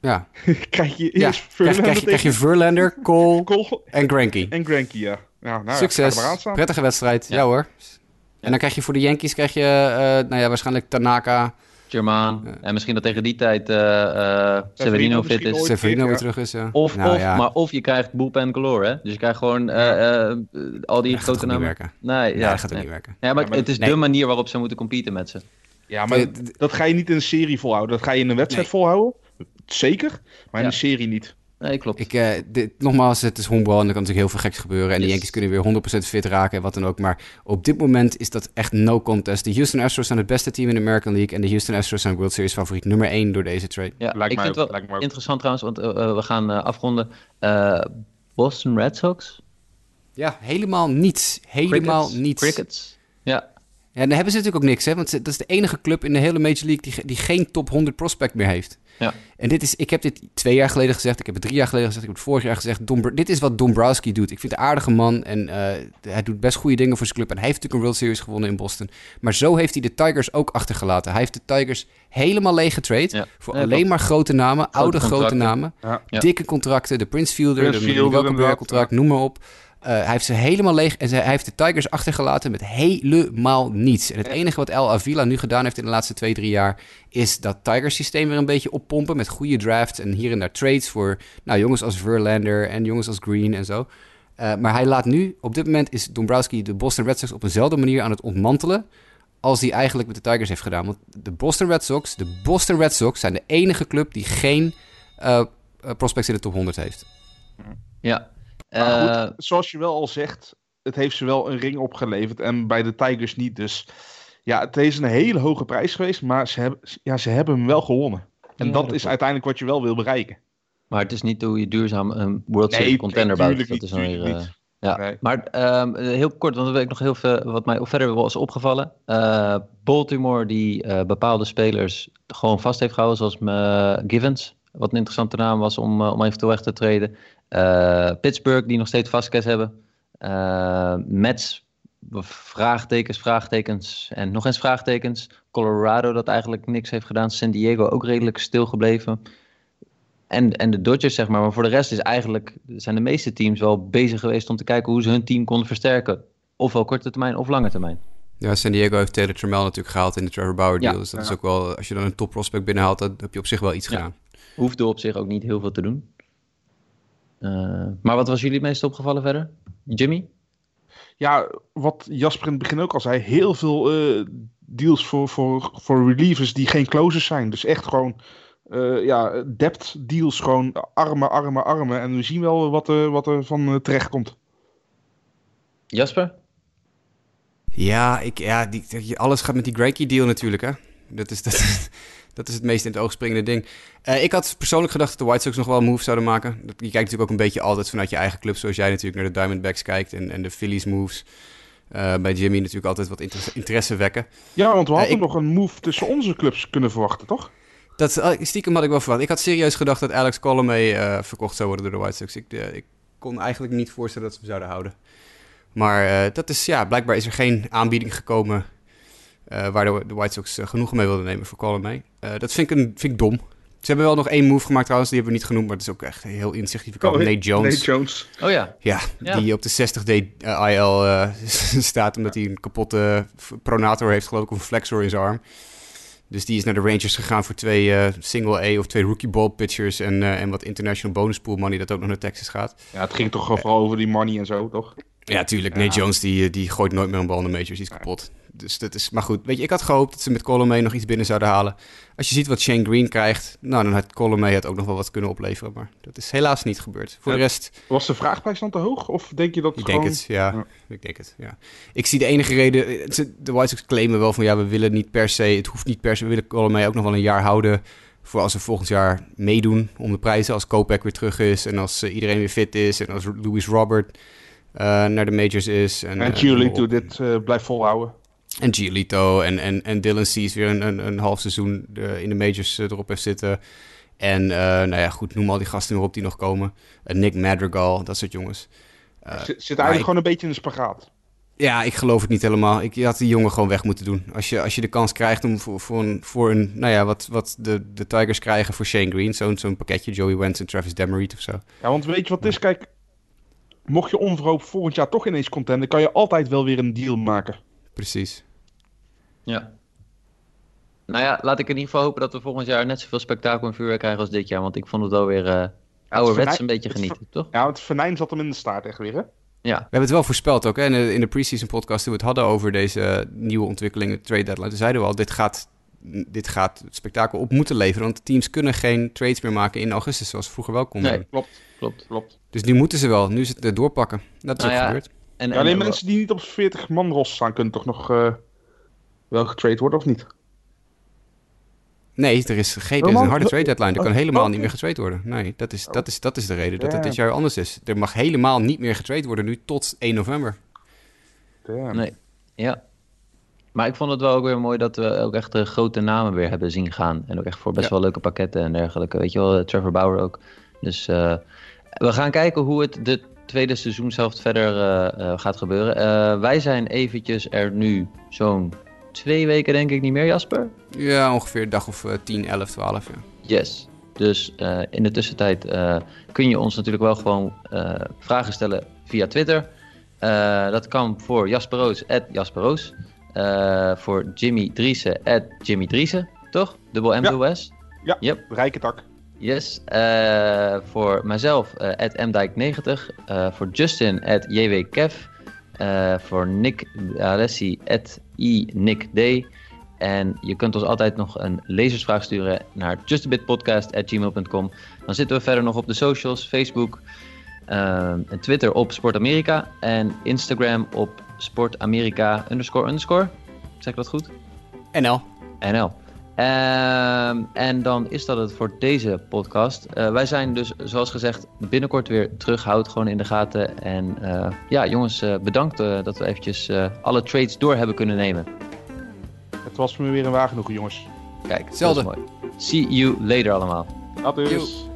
Ja. [LAUGHS] krijg je eerst ja, Verlander krijg, krijg, je Verlander, [LAUGHS] Cole, Cole en Granky. En Granky, ja. ja nou, Succes. Prettige wedstrijd. Ja, hoor. En dan krijg je voor de Yankees krijg je, uh, nou ja, waarschijnlijk Tanaka, Germaan. En misschien dat tegen die tijd uh, Severino fit is. Severino weer terug is, ja. Of, nou, of, maar of je krijgt bullpen galore, hè. Dus je krijgt gewoon uh, al die grote namen. Nee, ja, dat gaat ook niet werken. Ja, maar, het is de manier waarop ze moeten competen met ze. Ja, maar dat ga je niet in een serie volhouden. Dat ga je in een wedstrijd volhouden. Zeker, maar in een serie niet. Nee, klopt. Ik, uh, dit, nogmaals, het is honkbal en er kan natuurlijk heel veel geks gebeuren. En de Yankees kunnen weer 100% fit raken en wat dan ook. Maar op dit moment is dat echt no contest. De Houston Astros zijn het beste team in de American League. En de Houston Astros zijn World Series favoriet nummer 1 door deze trade. Ja, lijkt ik vind het wel interessant trouwens, want uh, we gaan uh, afronden. Boston Red Sox? Ja, helemaal niets. Helemaal Crickets. niets. Crickets. Ja. Ja, en dan hebben ze natuurlijk ook niks, hè? Want dat is de enige club in de hele Major League die, die geen top 100 prospect meer heeft. Ja. En dit is, ik heb dit twee jaar geleden gezegd, ik heb het drie jaar geleden gezegd, ik heb het vorig jaar gezegd. Dom, dit is wat Dombrowski doet. Ik vind het een aardige man en uh, hij doet best goede dingen voor zijn club. En hij heeft natuurlijk een World Series gewonnen in Boston. Maar zo heeft hij de Tigers ook achtergelaten. Hij heeft de Tigers helemaal leeg getrade ja. voor alleen maar grote namen, oude grote namen. Ja. Dikke contracten, de Prince Fielder, Prince de Welke contract, noem maar op. Uh, hij heeft ze helemaal leeg en ze, hij heeft de Tigers achtergelaten met helemaal niets. En het enige wat El Avila nu gedaan heeft in de laatste twee, drie jaar... is dat Tigers systeem weer een beetje oppompen met goede drafts... en hier en daar trades voor nou, jongens als Verlander en jongens als Green en zo. Uh, maar hij laat nu, op dit moment is Dombrowski de Boston Red Sox op eenzelfde manier aan het ontmantelen... als hij eigenlijk met de Tigers heeft gedaan. Want de Boston Red Sox, de Boston Red Sox zijn de enige club die geen uh, prospects in de top 100 heeft. Ja, uh, zoals je wel al zegt, het heeft ze wel een ring opgeleverd en bij de Tigers niet. Dus ja, het is een hele hoge prijs geweest, maar ze hebben, ja, ze hebben hem wel gewonnen. En dat, is uiteindelijk wat je wel wil bereiken. Maar het is niet hoe je duurzaam een World Series nee, contender bouwt. Dat is weer, uh, ja. Nee. Maar um, heel kort, want er weet nog heel veel wat mij verder was opgevallen. Uh, Baltimore die bepaalde spelers gewoon vast heeft gehouden, zoals Givens. Wat een interessante naam was om, om eventueel weg te treden. Uh, Pittsburgh, die nog steeds Vasquez hebben. Uh, Mets, vraagtekens, vraagtekens en nog eens vraagtekens. Colorado, dat eigenlijk niks heeft gedaan. San Diego ook redelijk stilgebleven. En, en de Dodgers, zeg maar. Maar voor de rest is eigenlijk, zijn de meeste teams wel bezig geweest om te kijken hoe ze hun team konden versterken. Ofwel korte termijn of lange termijn. Ja, San Diego heeft Taylor Trammell natuurlijk gehaald in de Trevor Bauer deal. dus dat is ook wel, als je dan een top prospect binnenhaalt, dan heb je op zich wel iets gedaan. Hoeft er op zich ook niet heel veel te doen. Maar wat was jullie het meest opgevallen verder? Jimmy? Ja, wat Jasper in het begin ook al zei, heel veel deals voor, voor, voor relievers die geen closers zijn. Dus echt gewoon uh, ja, depth deals, gewoon armen, armen, armen. En we zien wel wat, uh, wat er van uh, terecht komt. Jasper? Ja, ik, ja die, alles gaat met die Greinke deal natuurlijk, hè. Dat is, dat, dat is het meest in het oog springende ding. ik had persoonlijk gedacht dat de White Sox nog wel een move zouden maken. je kijkt natuurlijk ook een beetje altijd vanuit je eigen club, zoals jij natuurlijk naar de Diamondbacks kijkt en, en de Phillies moves. bij Jimmy natuurlijk altijd wat interesse, wekken. Ja, want we hadden nog een move tussen onze clubs kunnen verwachten, toch? Dat, eh, stiekem had ik wel verwacht. Ik had serieus gedacht dat Alex Colomé uh, verkocht zou worden door de White Sox. Ik, ik kon eigenlijk niet voorstellen dat ze hem zouden houden. Maar dat is, ja, blijkbaar is er geen aanbieding gekomen waar de, de, White Sox genoegen mee wilden nemen voor Colomé. dat vind ik, een, vind ik dom. Ze hebben wel nog één move gemaakt trouwens, die hebben we niet genoemd, maar dat is ook echt heel insignificant. Oh, Nate Jones. Nate Jones. Oh ja. Ja, die op de 60-day IL [LAUGHS] staat omdat hij een kapotte pronator heeft, geloof ik, of een flexor in zijn arm. Dus die is naar de Rangers gegaan voor twee uh, single A of twee rookie ball pitchers en, uh, en wat international bonus pool money dat ook nog naar Texas gaat. Ja, het ging toch vooral over die money en zo, toch? Ja, tuurlijk. Nate Jones die, die gooit nooit meer een bal naar de majors, die is kapot. Dus dat is, maar goed, weet je, ik had gehoopt dat ze met Colomé nog iets binnen zouden halen. Als je ziet wat Shane Green krijgt, nou, dan had Colomé het ook nog wel wat kunnen opleveren. Maar dat is helaas niet gebeurd. Voor de rest... Was de vraagprijs dan te hoog? Of denk je dat ik denk het, ja. Ik denk het, ja. Ik zie de enige reden... De White Sox claimen wel van, ja, we willen niet per se... Het hoeft niet per se, we willen Colomé ook nog wel een jaar houden... Voor als we volgend jaar meedoen om de prijzen. Als Kopek weer terug is en als uh, iedereen weer fit is. En als Louis Robert uh, naar de majors is. En, en uh, dit blijft volhouden. En Giolito en, en, en Dylan Cease weer een, een, een half seizoen de, in de majors uh, erop heeft zitten. En uh, nou ja, goed, noem al die gasten erop die nog komen. Nick Madrigal, dat soort jongens. zit, zit eigenlijk gewoon een beetje in de spagaat. Ja, ik geloof het niet helemaal. Ik had die jongen gewoon weg moeten doen. Als je, als je de kans krijgt om voor, voor, een, voor een, nou ja, wat, wat de, de Tigers krijgen voor Shane Green. Zo'n zo'n pakketje, Joey Wentz en Travis Demerit of zo. Ja, want weet je wat het is? Kijk, mocht je onverhoopt volgend jaar toch ineens contenten, kan je altijd wel weer een deal maken. Precies. Ja. Nou ja, laat ik in ieder geval hopen dat we volgend jaar net zoveel spektakel en vuurwerk krijgen als dit jaar. Want ik vond het alweer uh, ouderwets een beetje genieten, toch? Ja, het venijn zat hem in de staart echt weer, hè? Ja. We hebben het wel voorspeld ook, hè? In de, in de preseason podcast toen we het hadden over deze nieuwe ontwikkelingen, trade deadline. Toen zeiden we al, dit gaat, dit gaat het spektakel op moeten leveren. Want teams kunnen geen trades meer maken in augustus, zoals vroeger wel konden. Nee, klopt, klopt, klopt. Dus nu moeten ze wel. Nu is het doorpakken. Dat is nou ook ja, gebeurd. En, en, alleen mensen die niet op 40 man ros staan, kunnen toch nog... Uh wel getrade wordt of niet? Nee, er is, geen, er is een harde trade deadline. Er kan oh, helemaal niet meer getrade worden. Nee, dat is, dat is, dat is de reden dat het dit jaar anders is. Er mag helemaal niet meer getrade worden nu tot 1 november. Nee, ja. Maar ik vond het wel ook weer mooi dat we ook echt de grote namen weer hebben zien gaan. En ook echt voor best wel leuke pakketten en dergelijke. Weet je wel, Trevor Bauer ook. Dus uh, we gaan kijken hoe het de tweede seizoen zelf verder uh, uh, gaat gebeuren. wij zijn eventjes er nu zo'n twee weken denk ik niet meer, Jasper? Ja, ongeveer een dag of uh, 10, 11, 12. Ja. Yes. Dus uh, in de tussentijd uh, kun je ons natuurlijk wel gewoon uh, vragen stellen via Twitter. dat kan voor Jasperoos, at Jasperoos. voor Jimmy Driessen, at Jimmy Driessen. Toch? Dubbel M, ja. S. Ja, yep. rijke tak. Yes. voor mijzelf, at mdijk90. voor Justin, at jwkev. voor Nick Alessi, at iNickD. En je kunt ons altijd nog een lezersvraag sturen naar justabitpodcast.gmail.com. Dan zitten we verder nog op de socials, Facebook en Twitter op Sport Amerika. En Instagram op sportamerika underscore underscore. Zeg ik dat goed? NL. NL. Ehm, en dan is dat het voor deze podcast. Uh, wij zijn dus, zoals gezegd, binnenkort weer terug. Houd gewoon in de gaten. En uh, ja, jongens, uh, bedankt dat we eventjes alle trades door hebben kunnen nemen. Het was voor me weer een waar genoegen, jongens. Kijk, zelden. mooi. See you later allemaal. Is.